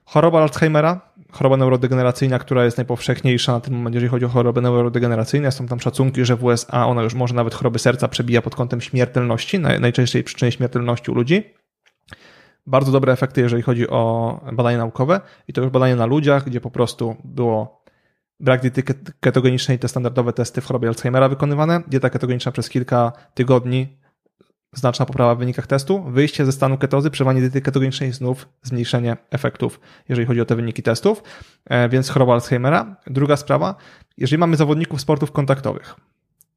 Choroba Alzheimera, choroba neurodegeneracyjna, która jest najpowszechniejsza na tym momencie, jeżeli chodzi o choroby neurodegeneracyjne. Są tam szacunki, że w USA ona już może nawet choroby serca przebija pod kątem śmiertelności, najczęściej przyczyny śmiertelności u ludzi. Bardzo dobre efekty, jeżeli chodzi o badania naukowe i to już badania na ludziach, gdzie po prostu było brak diety ketogenicznej, te standardowe testy w chorobie Alzheimera wykonywane, dieta ketogeniczna przez kilka tygodni, znaczna poprawa w wynikach testu, wyjście ze stanu ketozy, przewanie diety ketogenicznej, znów zmniejszenie efektów, jeżeli chodzi o te wyniki testów, e, więc choroba Alzheimera. Druga sprawa, jeżeli mamy zawodników sportów kontaktowych,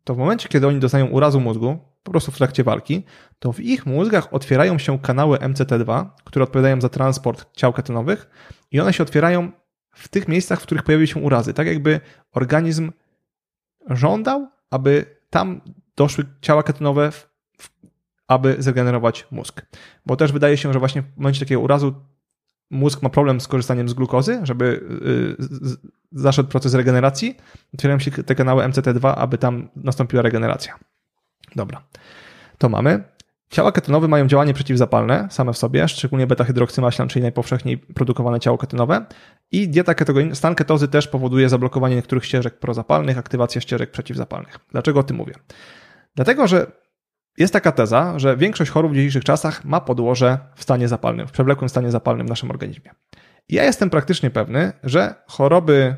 to w momencie, kiedy oni dostają urazu mózgu, po prostu w trakcie walki, to w ich mózgach otwierają się kanały MCT2, które odpowiadają za transport ciał ketonowych i one się otwierają w tych miejscach, w których pojawiły się urazy. Tak jakby organizm żądał, aby tam doszły ciała ketonowe, aby zregenerować mózg. Bo też wydaje się, że właśnie w momencie takiego urazu mózg ma problem z korzystaniem z glukozy, żeby y, zaszedł proces regeneracji. Otwierają się te kanały MCT2, aby tam nastąpiła regeneracja. Dobra, to mamy. Ciała ketonowe mają działanie przeciwzapalne same w sobie, szczególnie beta-hydroksymaślan, czyli najpowszechniej produkowane ciało ketonowe. I dieta ketogeniczna, stan ketozy też powoduje zablokowanie niektórych ścieżek prozapalnych, aktywację ścieżek przeciwzapalnych. Dlaczego o tym mówię? Dlatego, że jest taka teza, że większość chorób w dzisiejszych czasach ma podłoże w stanie zapalnym, w przewlekłym stanie zapalnym w naszym organizmie. Ja jestem praktycznie pewny, że choroby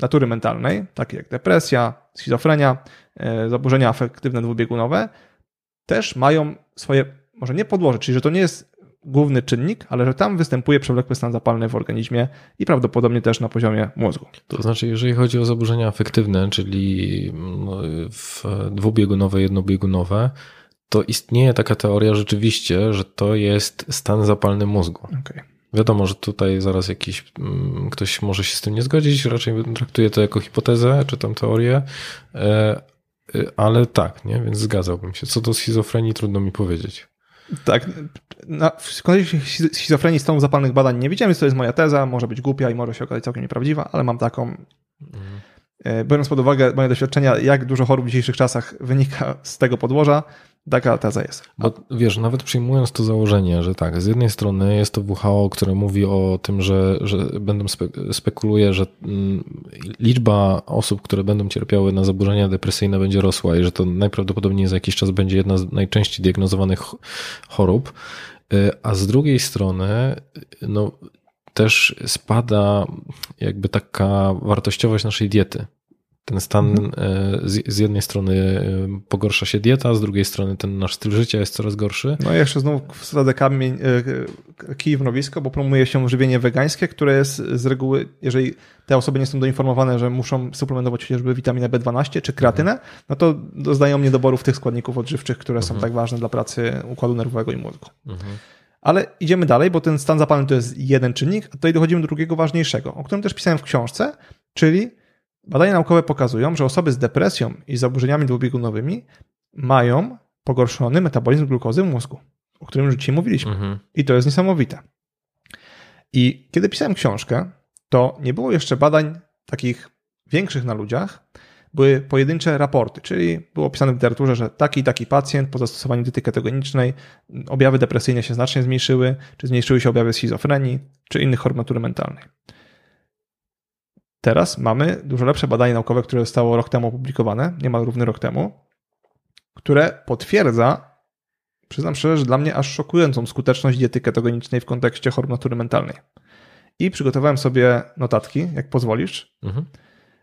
natury mentalnej, takie jak depresja, schizofrenia, e, zaburzenia afektywne dwubiegunowe, też mają swoje, może nie podłoże, czyli że to nie jest główny czynnik, ale że tam występuje przewlekły stan zapalny w organizmie i prawdopodobnie też na poziomie mózgu. To znaczy, jeżeli chodzi o zaburzenia afektywne, czyli no, dwubiegunowe, jednobiegunowe, to istnieje taka teoria rzeczywiście, że to jest stan zapalny mózgu. Okay. Wiadomo, że tutaj zaraz jakiś mm, ktoś może się z tym nie zgodzić, raczej traktuję to jako hipotezę czy tam teorię, e, Y, ale tak, nie? Więc zgadzałbym się. Co do schizofrenii trudno mi powiedzieć. Tak. Na, w kontekście schizofrenii stanu zapalnych badań nie widziałem, więc to jest moja teza, może być głupia i może się okazać całkiem nieprawdziwa, ale mam taką. Mhm. Biorąc pod uwagę moje doświadczenia, jak dużo chorób w dzisiejszych czasach wynika z tego podłoża, Taka teza jest. Bo wiesz, nawet przyjmując to założenie, że tak, z jednej strony jest to WHO, które mówi o tym, że, że będą spe, spekuluje, że mm, liczba osób, które będą cierpiały na zaburzenia depresyjne będzie rosła i że to najprawdopodobniej za jakiś czas będzie jedna z najczęściej diagnozowanych chorób, y, a z drugiej strony, no, też spada jakby taka wartościowość naszej diety. Ten stan mhm. e, z, z, jednej strony e, pogorsza się dieta, z drugiej strony ten nasz styl życia jest coraz gorszy. No i jeszcze znów wsadzę kamień, kij w mrowisko, bo promuje się żywienie wegańskie, które jest z reguły, jeżeli te osoby nie są doinformowane, że muszą suplementować chociażby witaminę B12 czy kreatynę, mhm. no to doznają niedoborów tych składników odżywczych, które mhm. są tak ważne dla pracy układu nerwowego i mózgu. Mhm. Ale idziemy dalej, bo ten stan zapalny to jest jeden czynnik, a tutaj dochodzimy do drugiego ważniejszego, o którym też pisałem w książce, czyli Badania naukowe pokazują, że osoby z depresją i zaburzeniami dwubiegunowymi mają pogorszony metabolizm glukozy w mózgu, o którym już dzisiaj mówiliśmy. Mhm. I to jest niesamowite. I kiedy pisałem książkę, to nie było jeszcze badań takich większych na ludziach, były pojedyncze raporty, czyli było opisane w literaturze, że taki i taki pacjent po zastosowaniu diety ketogenicznej objawy depresyjne się znacznie zmniejszyły, czy zmniejszyły się objawy schizofrenii, czy innych chorób natury mentalnej. Teraz mamy dużo lepsze badanie naukowe, które zostało rok temu opublikowane, niemal równy rok temu, które potwierdza, przyznam szczerze, że dla mnie aż szokującą skuteczność diety ketogenicznej w kontekście chorób natury mentalnej. I przygotowałem sobie notatki, jak pozwolisz, mhm.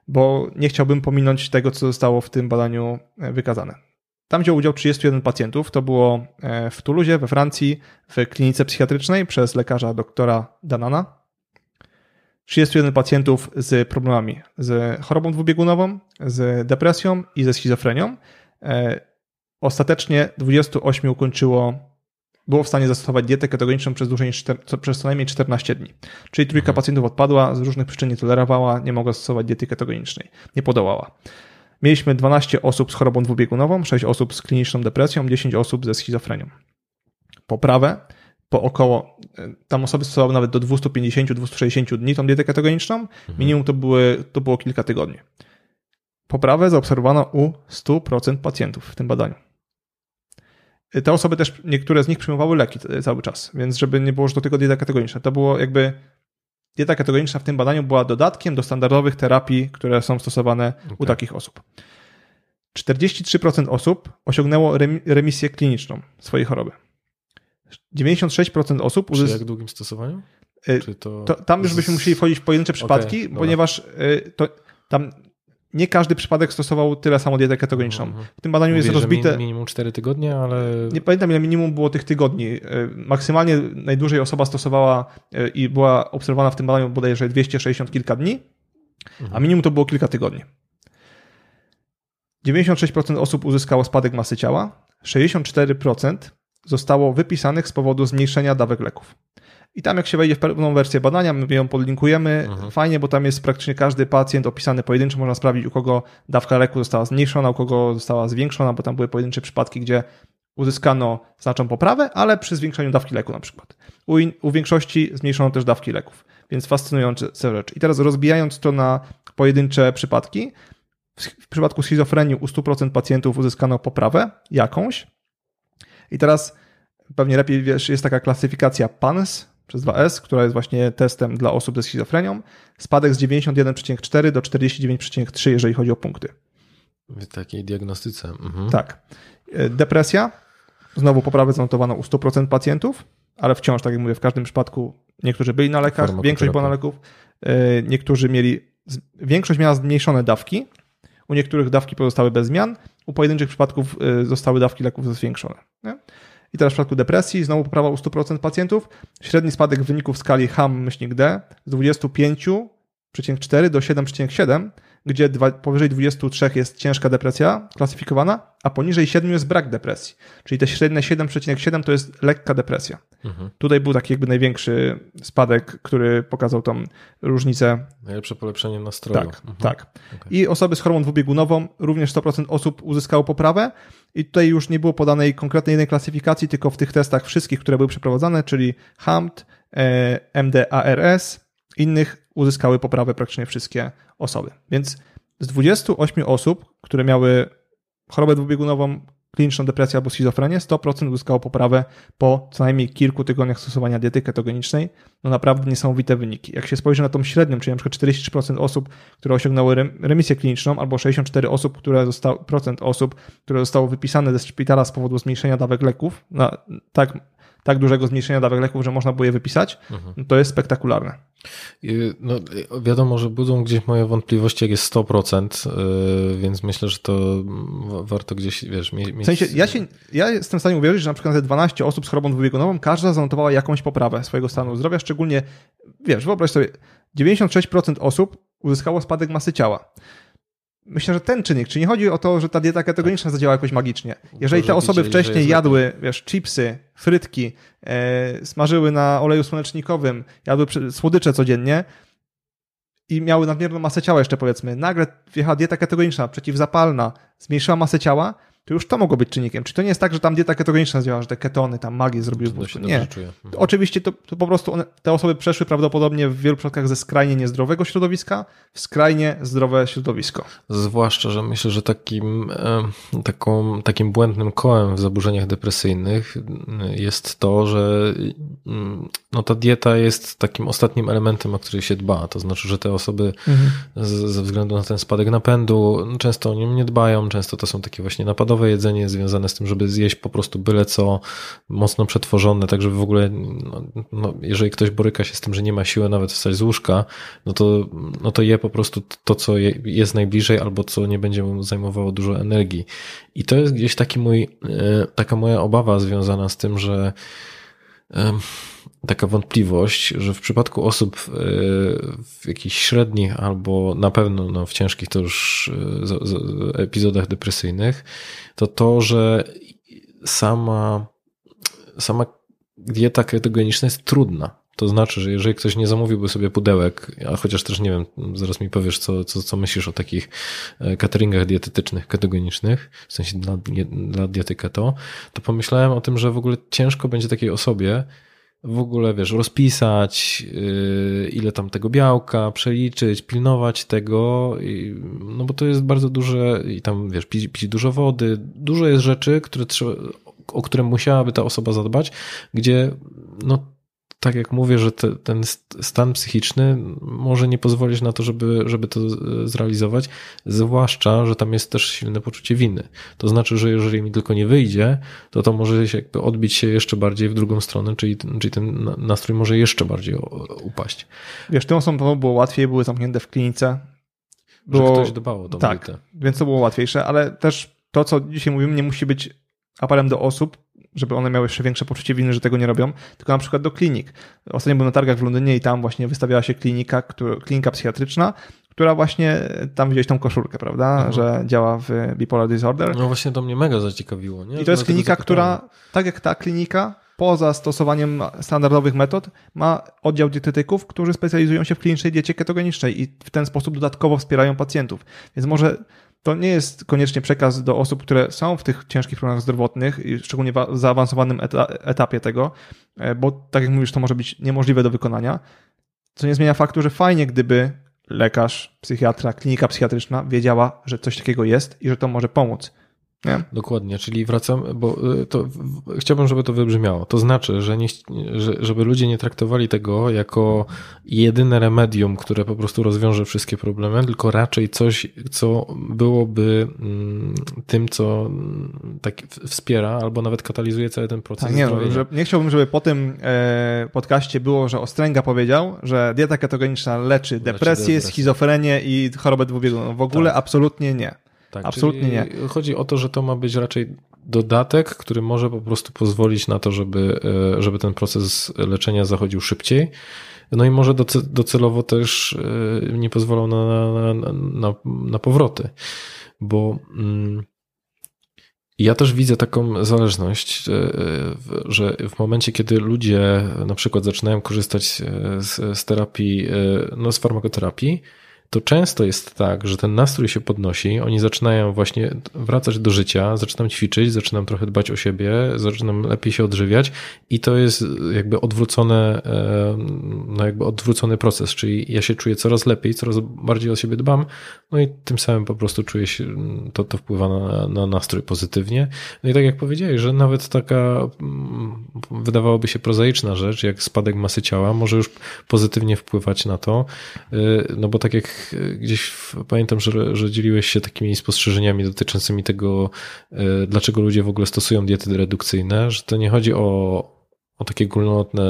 bo nie chciałbym pominąć tego, co zostało w tym badaniu e, wykazane. Tam wziął udział 31 pacjentów. To było e, w Toulouse, we Francji, w klinice psychiatrycznej przez lekarza doktora Danana. 31 pacjentów z problemami, z chorobą dwubiegunową, z depresją i ze schizofrenią. E, ostatecznie 28 ukończyło, było w stanie zastosować dietę ketogeniczną przez, dłużej niż, przez co najmniej 14 dni. Czyli trójka mhm. pacjentów odpadła, z różnych przyczyn nie tolerowała, nie mogła stosować diety ketogenicznej, nie podołała. Mieliśmy 12 osób z chorobą dwubiegunową, 6 osób z kliniczną depresją, 10 osób ze schizofrenią. Poprawę po około, e, tam osoby stosowały nawet do 250-260 dni tą dietę ketogeniczną, mhm. minimum to, były, to było kilka tygodni. Poprawę zaobserwowano u 100% pacjentów w tym badaniu. E, te osoby też, niektóre z nich przyjmowały leki cały czas, więc żeby nie było, że to tylko dieta ketogeniczna. To było jakby, dieta ketogeniczna w tym badaniu była dodatkiem do standardowych terapii, które są stosowane okay. u takich osób. 43% osób osiągnęło remisję kliniczną swojej choroby. 96% osób... Przy jak długim stosowaniu? Y, to... to tam już byśmy musieli wchodzić w pojedyncze przypadki, okay, ponieważ y, to, tam nie każdy przypadek stosował tyle samo dietę ketogeniczną. Mhm. W tym badaniu Mówię, jest rozbite... minimum 4 tygodnie, ale... Nie pamiętam ile minimum było tych tygodni. Y, maksymalnie najdłużej osoba stosowała i była obserwowana w tym badaniu bodajże 260 kilka dni, mhm. a minimum to było kilka tygodni. 96% osób uzyskało spadek masy ciała, 64% zostało wypisanych z powodu zmniejszenia dawek leków. I tam jak się wejdzie w pełną wersję badania, my ją podlinkujemy, mhm. fajnie, bo tam jest praktycznie każdy pacjent opisany pojedynczo, można sprawdzić u kogo dawka leku została zmniejszona, u kogo została zwiększona, bo tam były pojedyncze przypadki, gdzie uzyskano znaczną poprawę, ale przy zwiększeniu dawki leku na przykład. U, in, u większości zmniejszono też dawki leków, więc fascynujące rzecz. I teraz rozbijając to na pojedyncze przypadki, w przypadku schizofrenii u 100% pacjentów uzyskano poprawę jakąś, i teraz pewnie lepiej wiesz, jest taka klasyfikacja PANS przez 2S, która jest właśnie testem dla osób ze schizofrenią. Spadek z 91,4 do 49,3, jeżeli chodzi o punkty. W takiej diagnostyce. Mhm. Tak. E, depresja. Znowu poprawę zanotowano u 100% pacjentów, ale wciąż, tak jak mówię, w każdym przypadku niektórzy byli na lekach, większość była na leków, e, niektórzy mieli, większość miała zmniejszone dawki, u niektórych dawki pozostały bez zmian, u pojedynczych przypadków y, zostały dawki leków zwiększone. Nie? I teraz w przypadku depresji znowu poprawa u 100% pacjentów. Średni spadek wyników w skali HAM-D z 25,4 do 7,7 gdzie dwa, powyżej 23 jest ciężka depresja klasyfikowana, a poniżej 7 jest brak depresji. Czyli te średnie 7,7 to jest lekka depresja. Mhm. Tutaj był taki jakby największy spadek, który pokazał tą różnicę. Najlepsze polepszenie nastroju. Tak, mhm. tak. Okay. I osoby z chorobą dwubiegunową, również 100% osób uzyskało poprawę i tutaj już nie było podanej konkretnej jednej klasyfikacji, tylko w tych testach wszystkich, które były przeprowadzane, czyli HAMT, e, MDARS, innych uzyskały poprawę praktycznie wszystkie osoby. Więc z 28 osób, które miały chorobę dwubiegunową, kliniczną depresję albo schizofrenię, 100% uzyskało poprawę po co najmniej kilku tygodniach stosowania diety ketogenicznej. No naprawdę niesamowite wyniki. Jak się spojrzy na tą średnią, czyli na przykład 43% osób, które osiągnęły remisję kliniczną, albo 64 osób, które zostało, procent osób, które zostało wypisane ze szpitala z powodu zmniejszenia dawek leków, na, tak tak dużego zmniejszenia dawek leków, że można było je wypisać, mhm. to jest spektakularne. No, wiadomo, że budzą gdzieś moje wątpliwości, jak jest 100%, y, więc myślę, że to warto gdzieś, wiesz, mieć... W sensie, ja, się, ja jestem w stanie uwierzyć, że na przykład te 12 osób z chorobą dwubiegunową, każda zanotowała jakąś poprawę swojego stanu zdrowia, szczególnie, wiesz, wyobraź sobie, 96% osób uzyskało spadek masy ciała myślę, że ten czynnik, czy nie chodzi o to, że ta dieta ketogeniczna zadziała jakoś magicznie. Jeżeli te osoby wcześniej jadły, wiesz, chipsy, frytki, e, smażyły na oleju słonecznikowym, jadły słodycze codziennie i miały nadmierną masę ciała jeszcze powiedzmy, nagle wjechała dieta ketogeniczna, przeciwzapalna, zmniejszyła masę ciała, to już to mogło być czynnikiem. Czy to nie jest tak, że tam dieta ketogeniczna działa, że te ketony, tam magię zrobiły w? Nie. Czuję. Oczywiście to, to po prostu one, te osoby przeszły prawdopodobnie w wielu przypadkach ze skrajnie niezdrowego środowiska w skrajnie zdrowe środowisko. Zwłaszcza, że myślę, że takim, taką, takim błędnym kołem w zaburzeniach depresyjnych jest to, że mm, no, ta dieta jest takim ostatnim elementem, o który się dba. To znaczy, że te osoby mhm. ze względu na ten spadek napędu często o nim nie dbają, często to są takie właśnie napadowe jedzenie związane z tym, żeby zjeść po prostu byle co mocno przetworzone, tak żeby w ogóle, no, no, jeżeli ktoś boryka się z tym, że nie ma siły nawet wstać z łóżka, no to, no to je po prostu to, co je, jest najbliżej albo co nie będzie mu zajmowało dużo energii. I to jest gdzieś taki mój, e, taka moja obawa związana z tym, że taka wątpliwość, że w przypadku osób e, w jakichś średnich albo na pewno no, w ciężkich to już e, epizodach depresyjnych, to to, że sama, sama dieta ketogeniczna jest trudna. To znaczy, że jeżeli ktoś nie zamówiłby sobie pudełek, a chociaż też nie wiem, zaraz mi powiesz, co, co, co myślisz o takich e, cateringach dietetycznych, ketogenicznych, w sensie dla, dla diety keto, to pomyślałem o tym, że w ogóle ciężko będzie takiej osobie w ogóle, wiesz, rozpisać, yy, ile tam tego białka, przeliczyć, pilnować tego, no bo to jest bardzo duże i tam, wiesz, pić, pić dużo wody, dużo jest rzeczy, które trzeba, o które musiałaby ta osoba zadbać, gdzie, no, tak jak mówię, że te, ten stan psychiczny może nie pozwolić na to, żeby, żeby to zrealizować, zwłaszcza, że tam jest też silne poczucie winy. To znaczy, że jeżeli mi tylko nie wyjdzie, to to może się jakby odbić się jeszcze bardziej w drugą stronę, czyli, czyli ten nastrój może jeszcze bardziej upaść. Wiesz, tym osobom było łatwiej, były zamknięte w klinice. Było, że ktoś dbał o tą Tak, dietę. więc to było łatwiejsze, ale też to, co dzisiaj mówimy, nie musi być apelem do osób, żeby one miały jeszcze większe poczucie winy, że tego nie robią, tylko na przykład do klinik. Ostatnio byłem na targach w Londynie i tam właśnie wystawiała się klinika, która, klinika psychiatryczna, która właśnie tam widziałeś tą koszulkę, prawda, mhm. że działa w bipolar disorder. No właśnie to mnie mega zaciekawiło. Nie? I to jest klinika, która, tak jak ta klinika, poza stosowaniem standardowych metod, ma oddział dietetyków, którzy specjalizują się w klinicznej diecie ketogenicznej i w ten sposób dodatkowo wspierają pacjentów. Więc może to nie jest koniecznie przekaz do osób, które są w tych ciężkich problemach zdrowotnych, szczególnie w zaawansowanym etapie tego, e, bo tak jak mówisz, to może być niemożliwe do wykonania, co nie zmienia faktu, że fajnie, gdyby lekarz, psychiatra, klinika psychiatryczna wiedziała, że coś takiego jest i że to może pomóc. Nie? Dokładnie, czyli wracam, bo y, to chciałbym, żeby to wybrzmiało. To znaczy, że nie, że, żeby ludzie nie traktowali tego jako jedyne remedium, które po prostu rozwiąże wszystkie problemy, tylko raczej coś, co byłoby mm, tym, co mm, tak wspiera albo nawet katalizuje cały ten proces. Tak, nie, no, że, nie chciałbym, żeby po tym e, podcaście było, że Ostręga powiedział, że dieta ketogeniczna leczy depresję, leczy depresję. schizofrenię i chorobę dwubiegunową. W ogóle tak. absolutnie nie. Tak, Absolutnie nie. Chodzi o to, że to ma być raczej dodatek, który może po prostu pozwolić na to, żeby, e, żeby ten proces leczenia zachodził szybciej. No i może docelowo też e, nie pozwolą na, na, na, na powroty, bo mm, ja też widzę taką zależność, e, że w momencie, kiedy ludzie na przykład zaczynają korzystać z, z terapii, no z farmakoterapii, to często jest tak, że ten nastrój się podnosi, oni zaczynają właśnie wracać do życia, zaczynam ćwiczyć, zaczynam trochę dbać o siebie, zaczynam lepiej się odżywiać i to jest jakby odwrócone, no jakby odwrócony proces, czyli ja się czuję coraz lepiej, coraz bardziej o siebie dbam, no i tym samym po prostu czuję się, to, to wpływa na, na nastrój pozytywnie. No i tak jak powiedziałeś, że nawet taka wydawałoby się prozaiczna rzecz, jak spadek masy ciała, może już pozytywnie wpływać na to, y, no bo tak jak gdzieś pamiętam, że, że dzieliłeś się takimi spostrzeżeniami dotyczącymi tego, e, dlaczego ludzie w ogóle stosują diety redukcyjne, że to nie chodzi o, o takie górnolotne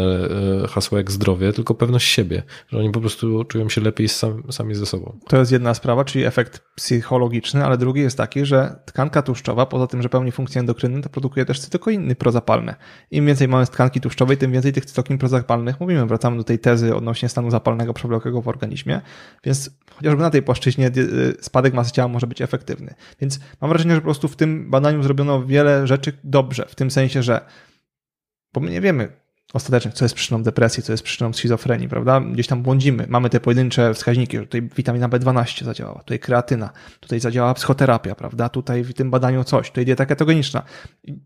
e, hasła jak zdrowie, tylko pewność siebie, że oni po prostu czują się lepiej sam, sami ze sobą. To jest jedna sprawa, czyli efekt psychologiczny, ale drugi jest taki, że tkanka tłuszczowa, poza tym, że pełni funkcje endokrynne, to produkuje też cytokiny prozapalne. Im więcej mamy tkanki tłuszczowej, tym więcej tych cytokin prozapalnych mówimy. Wracamy do tej tezy odnośnie stanu zapalnego przewlekłego w organizmie, więc chociażby na tej płaszczyźnie y, spadek masy ciała może być efektywny. Więc mam wrażenie, że po prostu w tym badaniu zrobiono wiele rzeczy dobrze, w tym sensie, że bo my nie wiemy, ostatecznie, co jest przyczyną depresji, co jest przyczyną schizofrenii, prawda? Gdzieś tam błądzimy. Mamy te pojedyncze wskaźniki, że tutaj witamina B12 zadziałała, tutaj kreatyna, tutaj zadziałała psychoterapia, prawda? Tutaj w tym badaniu coś, tutaj dieta ketogeniczna.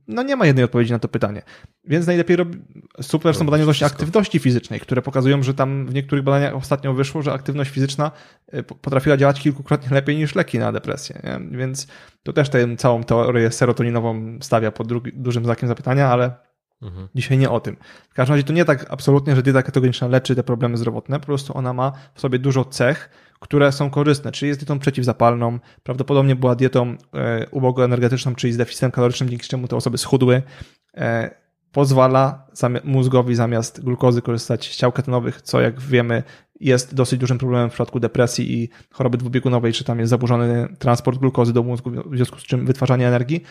No nie ma jednej odpowiedzi na to pytanie. Więc najlepiej robi... super są badania dość aktywności fizycznej, które pokazują, że tam w niektórych badaniach ostatnio wyszło, że aktywność fizyczna y, potrafiła działać kilkukrotnie lepiej niż leki na depresję. Nie? Więc to też tę całą teorię serotoninową stawia pod dużym znakiem zapytania, ale Mhm. Dzisiaj nie o tym. W każdym razie to nie tak absolutnie, że dieta ketogeniczna leczy te problemy zdrowotne, po prostu ona ma w sobie dużo cech, które są korzystne, czyli jest dietą przeciwzapalną, prawdopodobnie była dietą e, ubogoenergetyczną, czyli z deficytem kalorycznym, dzięki czemu te osoby schudły. E, pozwala mózgowi zamiast glukozy korzystać z ciał ketonowych, co jak wiemy jest dosyć dużym problemem w przypadku depresji i choroby dwubiegunowej, czy tam jest zaburzony transport glukozy do mózgu, w związku z czym wytwarzanie energii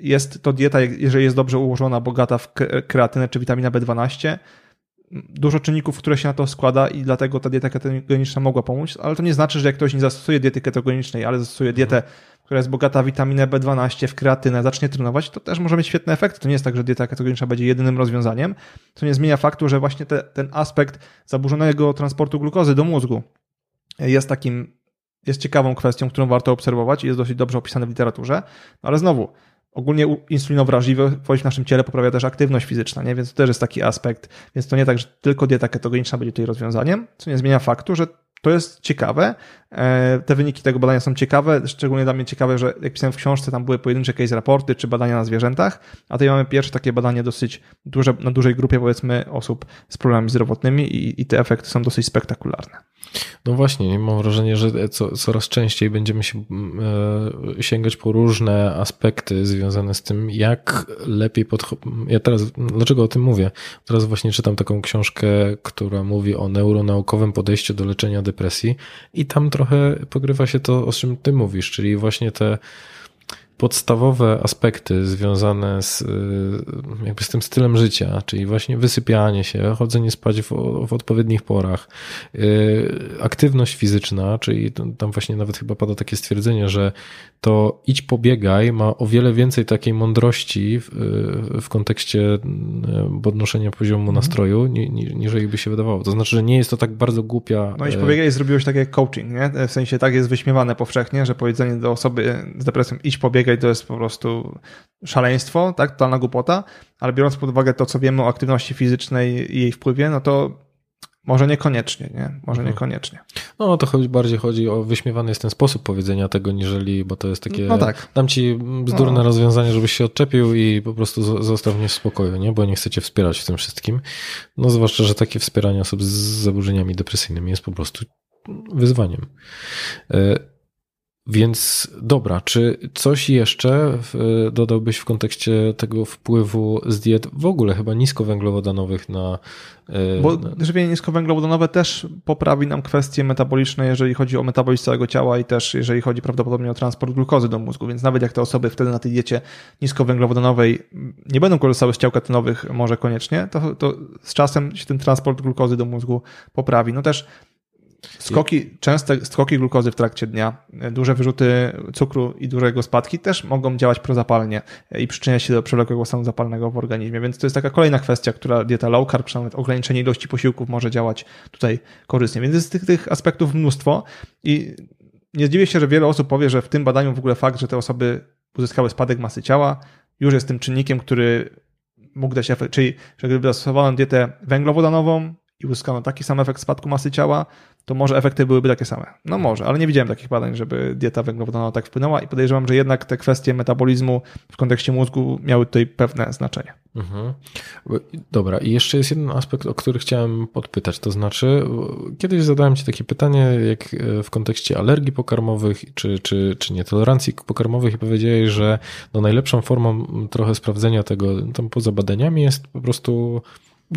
jest to dieta, jeżeli jest dobrze ułożona, bogata w kreatynę czy witaminę B12, dużo czynników, które się na to składa i dlatego ta dieta ketogeniczna mogła pomóc, ale to nie znaczy, że jak ktoś nie zastosuje diety ketogenicznej, ale zastosuje mhm. dietę, która jest bogata w witaminę B12, w kreatynę, zacznie trenować, to też może mieć świetny efekt. To nie jest tak, że dieta ketogeniczna będzie jedynym rozwiązaniem, co nie zmienia faktu, że właśnie te, ten aspekt zaburzonego transportu glukozy do mózgu jest takim, jest ciekawą kwestią, którą warto obserwować i jest dosyć dobrze opisane w literaturze, no ale znowu, Ogólnie insulinowrażliwość w naszym ciele poprawia też aktywność fizyczna, nie? więc to też jest taki aspekt. Więc to nie tak, że tylko dieta ketogeniczna będzie tutaj rozwiązaniem, co nie zmienia faktu, że to jest ciekawe. E, te wyniki tego badania są ciekawe, szczególnie dla mnie ciekawe, że jak pisałem w książce, tam były pojedyncze case raporty czy badania na zwierzętach, a tutaj mamy pierwsze takie badanie dosyć duże, na dużej grupie powiedzmy osób z problemami zdrowotnymi i, i te efekty są dosyć spektakularne. No właśnie, mam wrażenie, że co, coraz częściej będziemy się e, sięgać po różne aspekty związane z tym, jak lepiej podchodzić. Ja teraz, dlaczego o tym mówię? Teraz właśnie czytam taką książkę, która mówi o neuronaukowym podejściu do leczenia depresji i tam trochę pogrywa się to, o czym ty mówisz, czyli właśnie te podstawowe aspekty związane z, y, jakby z tym stylem życia, czyli właśnie wysypianie się, chodzenie spać w, w odpowiednich porach, y, aktywność fizyczna, czyli tam właśnie nawet chyba pada takie stwierdzenie, że to idź pobiegaj ma o wiele więcej takiej mądrości w, y, w kontekście podnoszenia poziomu mhm. nastroju, niż by się wydawało. To znaczy, że nie jest to tak bardzo głupia. No idź pobiegaj zrobiłeś tak jak coaching, nie? W sensie tak jest wyśmiewane powszechnie, że powiedzenie do osoby z depresją idź pobiegaj biegać to jest po prostu szaleństwo, tak, totalna głupota, ale biorąc pod uwagę to, co wiemy o aktywności fizycznej i jej wpływie, no to może niekoniecznie, nie? Może mhm. niekoniecznie. No to chodzi, bardziej chodzi o wyśmiewany jest ten sposób powiedzenia tego, niżeli, bo to jest takie, no tak. dam ci bzdurne no. rozwiązanie, żebyś się odczepił i po prostu zostaw mnie w spokoju, nie? Bo nie chcecie wspierać w tym wszystkim. No zwłaszcza, że takie wspieranie osób z zaburzeniami depresyjnymi jest po prostu wyzwaniem. E, więc dobra, czy coś jeszcze dodałbyś w kontekście tego wpływu z diet w ogóle chyba niskowęglowodanowych na. E, Bo żywienie niskowęglowodanowe też poprawi nam kwestie metaboliczne, jeżeli chodzi o metabolizm całego ciała i też jeżeli chodzi prawdopodobnie o transport glukozy do mózgu. Więc nawet jak te osoby wtedy na tej diecie niskowęglowodanowej nie będą korzystały z ciał ketynowych, może koniecznie, to, to z czasem się ten transport glukozy do mózgu poprawi. No też Skoki, częste skoki glukozy w trakcie dnia, duże wyrzuty cukru i dużego spadki też mogą działać prozapalnie i przyczyniać się do przewlekłego stanu zapalnego w organizmie. Więc to jest taka kolejna kwestia, która dieta low carb, czy nawet ograniczenie ilości posiłków może działać tutaj korzystnie. Więc jest tych, tych aspektów mnóstwo i nie zdziwię się, że wiele osób powie, że w tym badaniu w ogóle fakt, że te osoby uzyskały spadek masy ciała, już jest tym czynnikiem, który mógł dać efekt, czyli że gdyby zastosowano dietę węglowodanową i uzyskano taki sam efekt spadku masy ciała, to może efekty byłyby takie same. No może, ale nie widziałem takich badań, żeby dieta węglowodanowa tak wpłynęła i podejrzewam, że jednak te kwestie metabolizmu w kontekście mózgu miały tutaj pewne znaczenie. Mhm. Dobra, i jeszcze jest jeden aspekt, o który chciałem podpytać, to znaczy kiedyś zadałem Ci takie pytanie, jak e, w kontekście alergii pokarmowych czy, czy, czy nietolerancji pokarmowych i powiedziałeś, że no najlepszą formą trochę sprawdzenia tego tam poza badaniami jest po prostu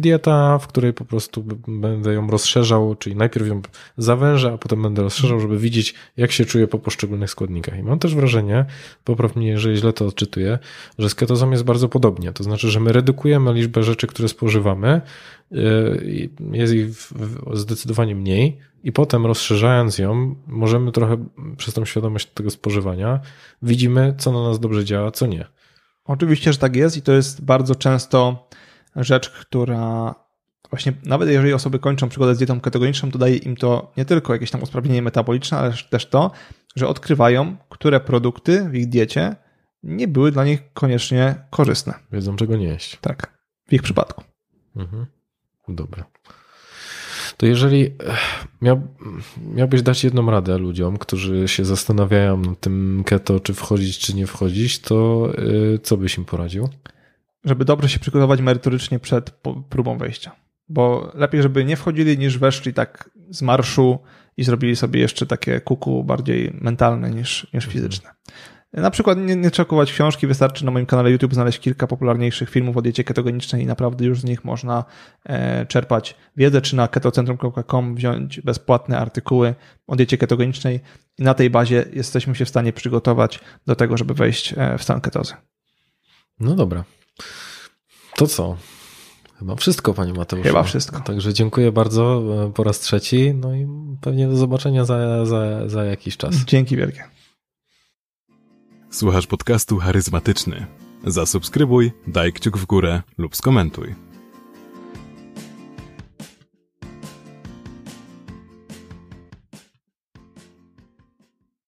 dieta, w której po prostu będę ją rozszerzał, czyli najpierw ją zawężę, a potem będę rozszerzał, żeby widzieć, jak się czuję po poszczególnych składnikach. I mam też wrażenie, popraw mnie, jeżeli źle to odczytuję, że z ketozą jest bardzo podobnie. To znaczy, że my redukujemy liczbę rzeczy, które spożywamy, y, jest ich zdecydowanie mniej, i potem rozszerzając ją, możemy trochę przez tą świadomość tego spożywania, widzimy, co na nas dobrze działa, co nie. Oczywiście, że tak jest i to jest bardzo często rzecz, która właśnie nawet jeżeli osoby kończą przygodę z dietą ketogeniczną, to daje im to nie tylko jakieś tam usprawnienie metaboliczne, ale też to, że odkrywają, które produkty w ich diecie nie były dla nich koniecznie korzystne. Wiedzą, czego nie jeść. Tak, w ich przypadku. Mhm. Dobra. To jeżeli miał, miałbyś dać jedną radę ludziom, którzy się zastanawiają nad tym keto, czy wchodzić, czy nie wchodzić, to yy, co byś im poradził? Żeby dobrze się przygotować merytorycznie przed próbą wejścia. Bo lepiej, żeby nie wchodzili, niż weszli tak z marszu i zrobili sobie jeszcze takie kuku bardziej mentalne niż, niż fizyczne. Na przykład nie, nie trzeba kupować książki, wystarczy na moim kanale YouTube znaleźć kilka popularniejszych filmów o diecie ketogenicznej i naprawdę już z nich można e, czerpać wiedzę, czy na ketocentrum.com wziąć bezpłatne artykuły o diecie ketogenicznej i na tej bazie jesteśmy się w stanie przygotować do tego, żeby wejść e, w stan ketozy. No dobra. To co? Chyba wszystko, panie Mateuszu. Chyba wszystko. Także dziękuję bardzo e, po raz trzeci. No i pewnie do zobaczenia za, za, za jakiś czas. Dzięki wielkie. Słuchasz podcastu charyzmatyczny. Zasubskrybuj, daj kciuk w górę lub skomentuj.